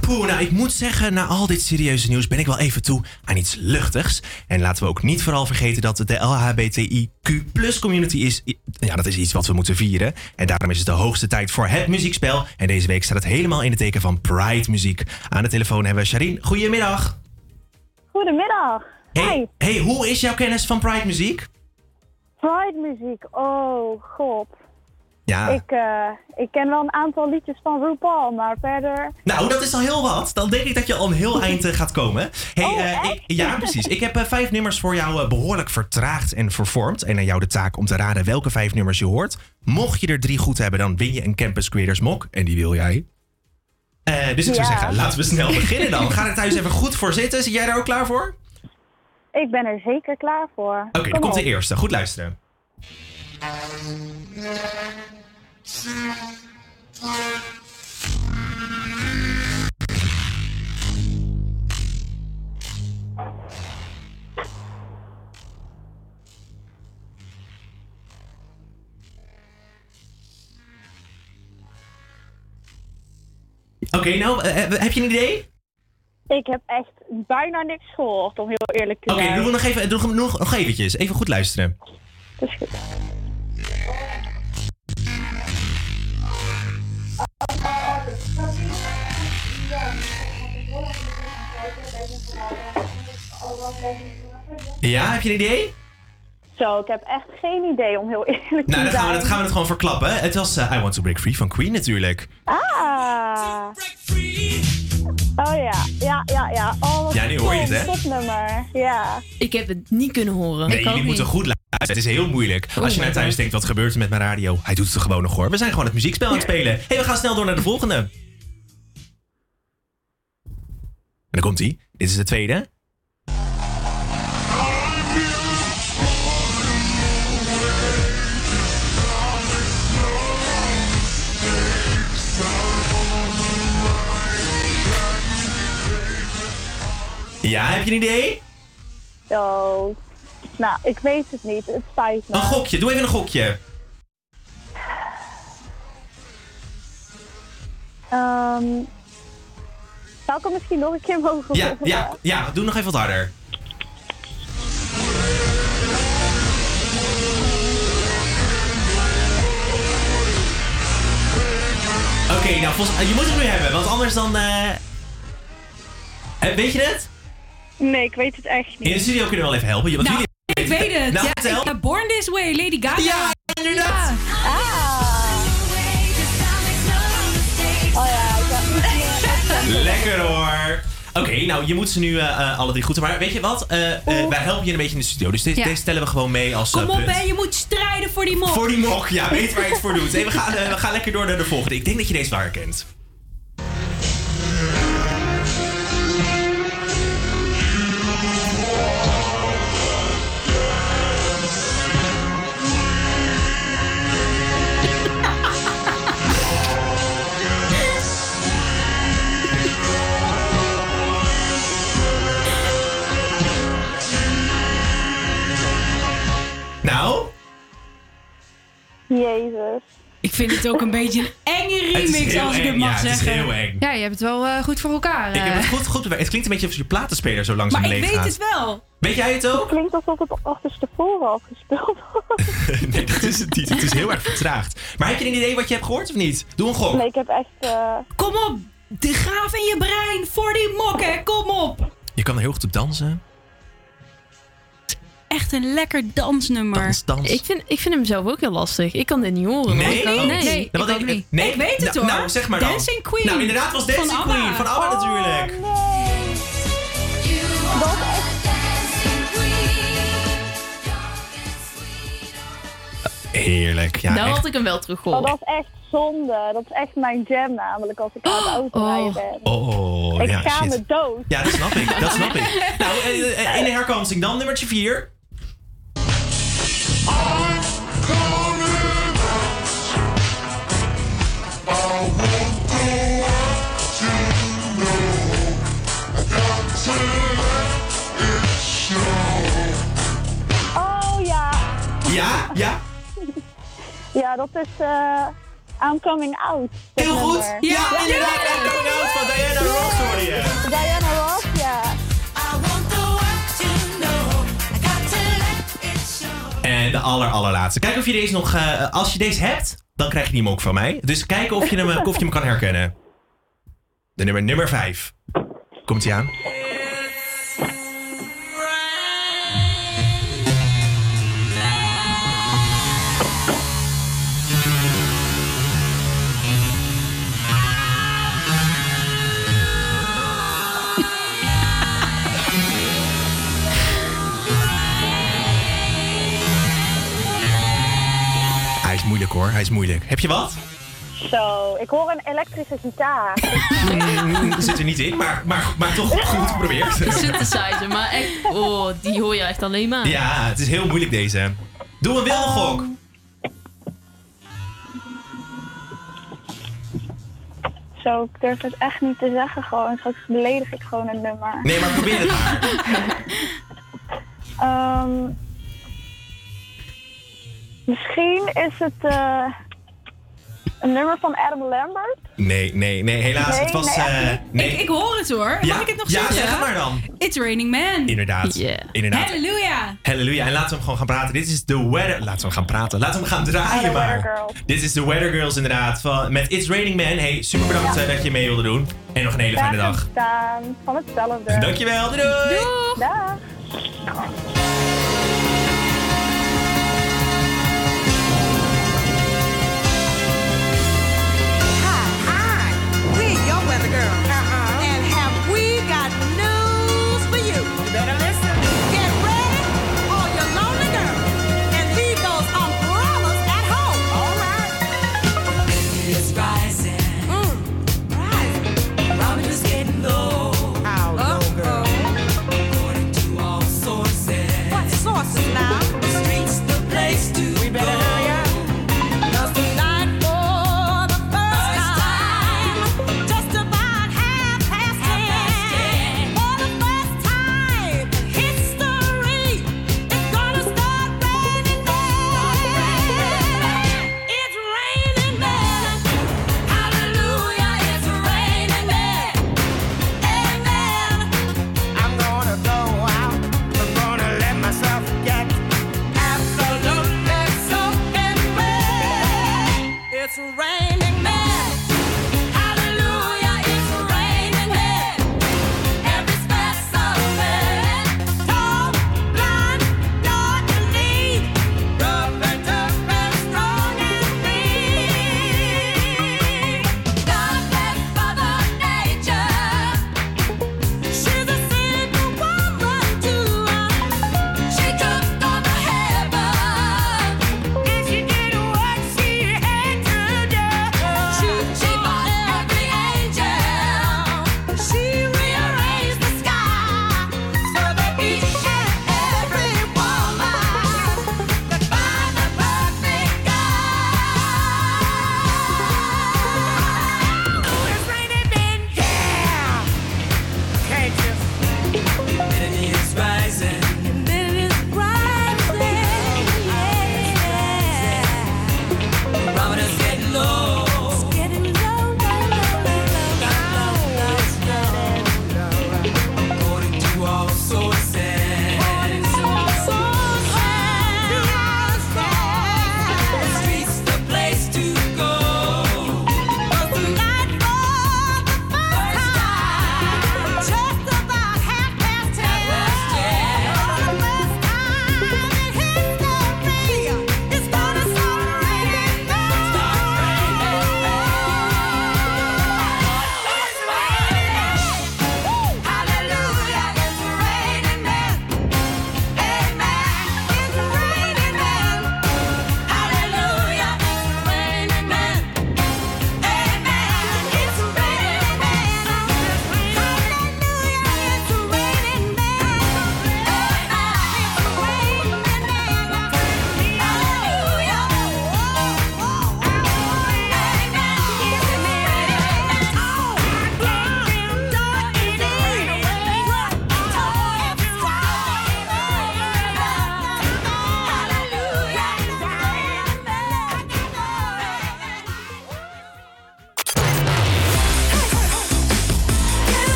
S22: Poeh, nou ik moet zeggen, na al dit serieuze nieuws ben ik wel even toe aan iets luchtigs. En laten we ook niet vooral vergeten dat het de LHBTIQ plus community is. Ja, dat is iets wat we moeten vieren. En daarom is het de hoogste tijd voor het muziekspel. En deze week staat het helemaal in het teken van Pride muziek. Aan de telefoon hebben we Sharin. Goedemiddag.
S37: Goedemiddag.
S22: Hey, hey, hoe is jouw kennis van Pride muziek?
S37: Pride muziek, oh god.
S22: Ja.
S37: Ik, eh, ik ken wel een aantal liedjes van RuPaul, maar verder...
S22: Nou, dat is al heel wat. Dan denk ik dat je al een heel eind eh, gaat komen. Hey, eh, ik, ja, precies. Ik heb eh, vijf nummers voor jou eh, behoorlijk vertraagd en vervormd. En aan jou de taak om te raden welke vijf nummers je hoort. Mocht je er drie goed hebben, dan win je een Campus Creators mok. En die wil jij. Eh, dus ik zou zeggen, laten we snel beginnen dan. Ga er thuis even goed voor zitten. Zit jij er ook klaar voor?
S37: Ik ben er zeker klaar voor.
S22: Oké, dan
S37: Kom
S22: komt de eerste. Goed luisteren. Oké, nou, eh, eh, heb je een idee?
S37: Ik heb echt bijna niks gehoord, om heel eerlijk te
S22: Oké,
S37: zijn.
S22: doen we nog even, doen we nog, nog eventjes. Even goed luisteren.
S37: Dat is goed.
S22: Ja, heb je een idee?
S37: Zo, ik heb echt geen idee, om heel eerlijk te
S22: Nou, dan gaan we,
S37: zijn.
S22: het, gaan we het gewoon verklappen. Het was eh, I Want To Break Free van Queen natuurlijk.
S37: Ah! Oh ja, ja, ja, ja. Oh, wat
S22: Ja, nu hoor je het, hè?
S37: Topnummer, ja.
S16: Ik heb het niet kunnen horen.
S22: Nee, jullie moeten goed luisteren. Het is heel moeilijk. Als je naar thuis denkt, wat gebeurt er met mijn radio? Hij doet het gewoon nog hoor. We zijn gewoon het muziekspel aan het spelen. hey, we gaan snel door naar de volgende. En dan komt hij. Dit is de tweede. Ja, heb je een idee?
S37: Zo. Nou, ik weet het niet. Het spijt me.
S22: Een gokje, doe even een gokje.
S37: Ehm, zou ik hem misschien nog een keer mogen
S22: Ja,
S37: horen?
S22: ja, ja, doe nog even wat harder. Oké, nou, volgens, je moet het nu hebben, want anders dan... eh, eh, weet je het?
S37: Nee, ik weet het echt niet.
S22: In de studio kunnen we wel even helpen. Want
S8: Nou,
S22: jullie
S8: ik weet het.
S22: Nou,
S8: ja, ik Born This Way, Lady Gaga.
S22: Ja, inderdaad.
S37: Oh
S22: Lekker hoor. Oké, nou, je moet ze nu eh, alle drie goed. Maar weet je wat? Eh, wij helpen je een beetje in de studio. Dus
S8: Ja.
S22: deze stellen we gewoon mee als
S8: Kom op, hè, je moet strijden voor die mok.
S22: Voor die mok, ja, weet waar je het voor doet. Hey, we, gaan, we gaan lekker door naar de volgende. Ik denk dat je deze wel herkent.
S37: Jezus.
S8: Ik vind het ook een beetje een enge
S22: Het
S8: remix, als ik het mag
S22: ja,
S8: zeggen.
S22: het is heel eng.
S24: Ja, je hebt het wel eh, goed voor elkaar.
S22: Ik heb
S24: eh.
S22: het goed, goed bewerkt. Het klinkt een beetje alsof je platenspeler zo langzaam
S8: Maar ik
S22: leeg
S8: weet
S22: gaat.
S8: het wel.
S22: Weet jij het
S37: Het
S22: ook?
S37: klinkt alsof het achterstevoren afgespeeld wordt.
S22: nee, dat is het niet. Het is heel erg vertraagd. Maar heb je een idee wat je hebt gehoord of niet? Doe een gok.
S37: Nee, ik heb echt... eh,
S8: Kom op, de graaf in je brein voor die mok, hè. Kom op.
S22: Je kan er heel goed op dansen.
S8: Echt een lekker dansnummer.
S22: Dans, dans.
S16: Ik vind, ik vind hem zelf ook heel lastig. Ik kan dit niet horen.
S22: Nee? Oh.
S16: nee.
S22: Nou, Nee?
S8: Ik weet het
S22: Nou,
S8: hoor.
S22: Nou, zeg maar dan.
S8: Dancing Queen.
S22: Nou, inderdaad was Dancing
S8: Van.
S22: Queen. Van ABBA natuurlijk.
S37: dat is echt...
S22: Heerlijk. Ja,
S16: nou
S22: echt.
S16: had ik hem wel terug
S37: Oh,
S16: gehoord.
S37: dat is echt zonde. Dat is echt mijn jam namelijk als ik aan het autorijden ben.
S22: Oh,
S37: ik
S22: ja,
S37: ga
S22: shit.
S37: me dood.
S22: Ja, dat snap ik. Dat snap ik. Nou, eh, eh, in de herkansing dan nummertje 4.
S37: Ja, dat is eh I'm Coming Out.
S22: Heel goed.
S37: nummer.
S22: Ja, inderdaad. I'm Coming Out van Diana Ross hoorde je.
S37: Diana Ross, ja.
S22: En de aller, allerlaatste. Kijk of je deze nog... eh, als je deze hebt, dan krijg je die mok van mij. Dus kijken of je hem, of je hem kan herkennen. De nummer nummer 5. Komt hij aan? Moeilijk hoor, hij is moeilijk. Heb je wat?
S37: Zo, ik hoor een elektrische gitaar.
S22: Zit er niet in, maar, maar, maar toch goed geprobeerd.
S16: De synthesizer, maar echt, oh, die hoor je echt alleen maar.
S22: Ja, het is heel moeilijk deze. Doe een wilde gok.
S37: Zo, ik durf het echt niet te zeggen gewoon. Straks beledig ik gewoon een nummer.
S22: Nee, maar probeer het maar.
S37: Ehm, misschien is het eh, een nummer van Adam Lambert.
S22: Nee, nee, nee, helaas.
S37: Nee,
S22: het was.
S37: nee,
S22: eh, nee.
S8: Ik, ik hoor het hoor.
S22: Ja?
S8: Mag ik het nog
S22: Ja,
S8: zeggen?
S22: zeg het maar dan.
S8: It's Raining Man.
S22: Inderdaad. Inderdaad.
S8: Halleluja.
S22: Halleluja. En laten we hem gewoon gaan praten. Dit is de weather. Laten we hem gaan praten. Laten we hem gaan draaien
S37: The
S22: maar.
S37: Weather Girls.
S22: Dit is de Weather Girls inderdaad. Van, met It's Raining Man. Hey, super bedankt eh, dat je mee wilde doen. En nog een hele fijne dag.
S37: Staan van hetzelfde.
S22: Dankjewel. Doei doei.
S37: Doeg. Dag.
S38: Girl.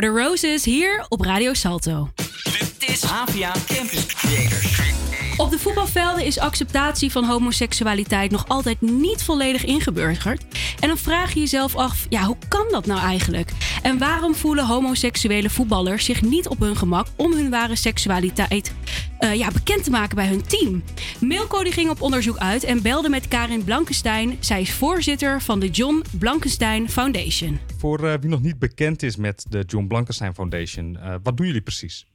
S8: The Roses hier op Radio Salto.
S1: Dit is APA Campus Creators.
S8: Op de voetbalvelden is acceptatie van homoseksualiteit nog altijd niet volledig ingeburgerd. En dan vraag je jezelf af, ja, hoe kan dat nou eigenlijk? En waarom voelen homoseksuele voetballers zich niet op hun gemak om hun ware seksualiteit eh, ja, bekend te maken bij hun team? Milko die ging op onderzoek uit en belde met Karin Blankenstein. Zij is voorzitter van de John Blankenstein Foundation.
S39: Voor eh, wie nog niet bekend is met de John Blankenstein Foundation, eh, wat doen jullie precies?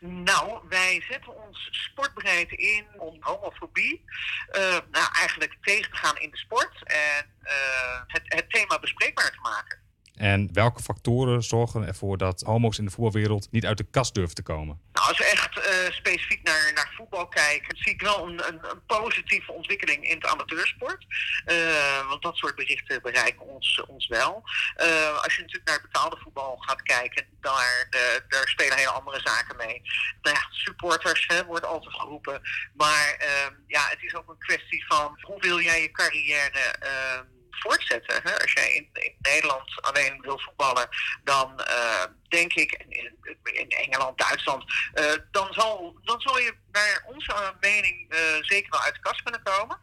S40: Nou, wij zetten ons sportbreed in om homofobie eh, nou, eigenlijk tegen te gaan in de sport en eh, het, het thema bespreekbaar te maken.
S39: En welke factoren zorgen ervoor dat homo's in de voetbalwereld niet uit de kast durven te komen?
S40: Nou, als we echt eh, specifiek naar, naar voetbal kijken, zie ik wel een, een, positieve ontwikkeling in het amateursport. Eh, want dat soort berichten bereiken ons, ons wel. Eh, als je natuurlijk naar betaalde voetbal gaat kijken, daar, daar spelen hele andere zaken mee. Nou ja, supporters hè, wordt altijd geroepen. Maar ehm, ja, het is ook een kwestie van hoe wil jij je carrière ehm, voortzetten. Hè? Als jij in, Nederland alleen wil voetballen, dan eh, denk ik, in, in Engeland, Duitsland, eh, dan, zal, dan zal je naar onze mening eh, zeker wel uit de kast kunnen komen.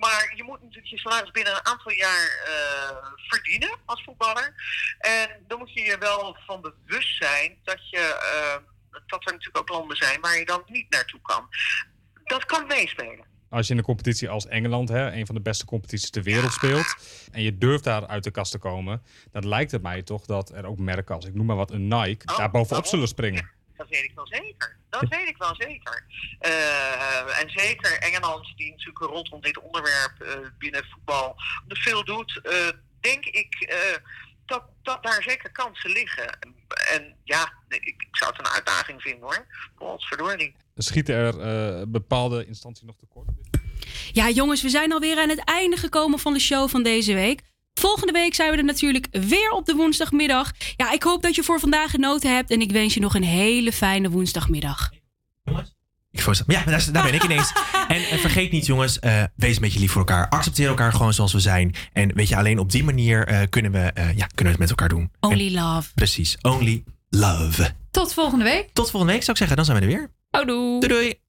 S40: Maar je moet natuurlijk je salaris binnen een aantal jaar verdienen als voetballer. En dan moet je je wel van bewust zijn dat, je, dat er natuurlijk ook landen zijn waar je dan niet naartoe kan. Dat kan meespelen.
S39: Als je in een competitie als Engeland, hè, een van de beste competities ter wereld speelt, en je durft daar uit de kast te komen, dan lijkt het mij toch dat er ook merken als, ik noem maar wat, een Nike, daar bovenop zullen springen.
S40: Dat weet ik wel zeker. Dat weet ik wel zeker. Eh, en zeker Engeland, die natuurlijk rondom dit onderwerp eh, binnen voetbal veel doet, eh, denk ik dat, dat daar zeker kansen liggen. En, en ja, ik, ik zou het een uitdaging vinden hoor. Godverdorie.
S39: Schieten er eh, bepaalde instanties nog tekort?
S8: Ja, jongens, we zijn alweer aan het einde gekomen van de show van deze week. Volgende week zijn we er natuurlijk weer op de woensdagmiddag. Ja, ik hoop dat je voor vandaag genoten hebt en ik wens je nog een hele fijne woensdagmiddag.
S22: Ik voorstel- Ja, daar, daar ben ik ineens. En, en vergeet niet, jongens, eh, wees een beetje lief voor elkaar. Accepteer elkaar gewoon zoals we zijn. En weet je, alleen op die manier eh, kunnen, we, eh, ja, kunnen we het met elkaar doen.
S8: Only love.
S22: Precies, only love.
S24: Tot volgende week.
S22: Tot volgende week zou ik zeggen, dan zijn we er weer.
S16: Houdoe.
S22: Doei doei.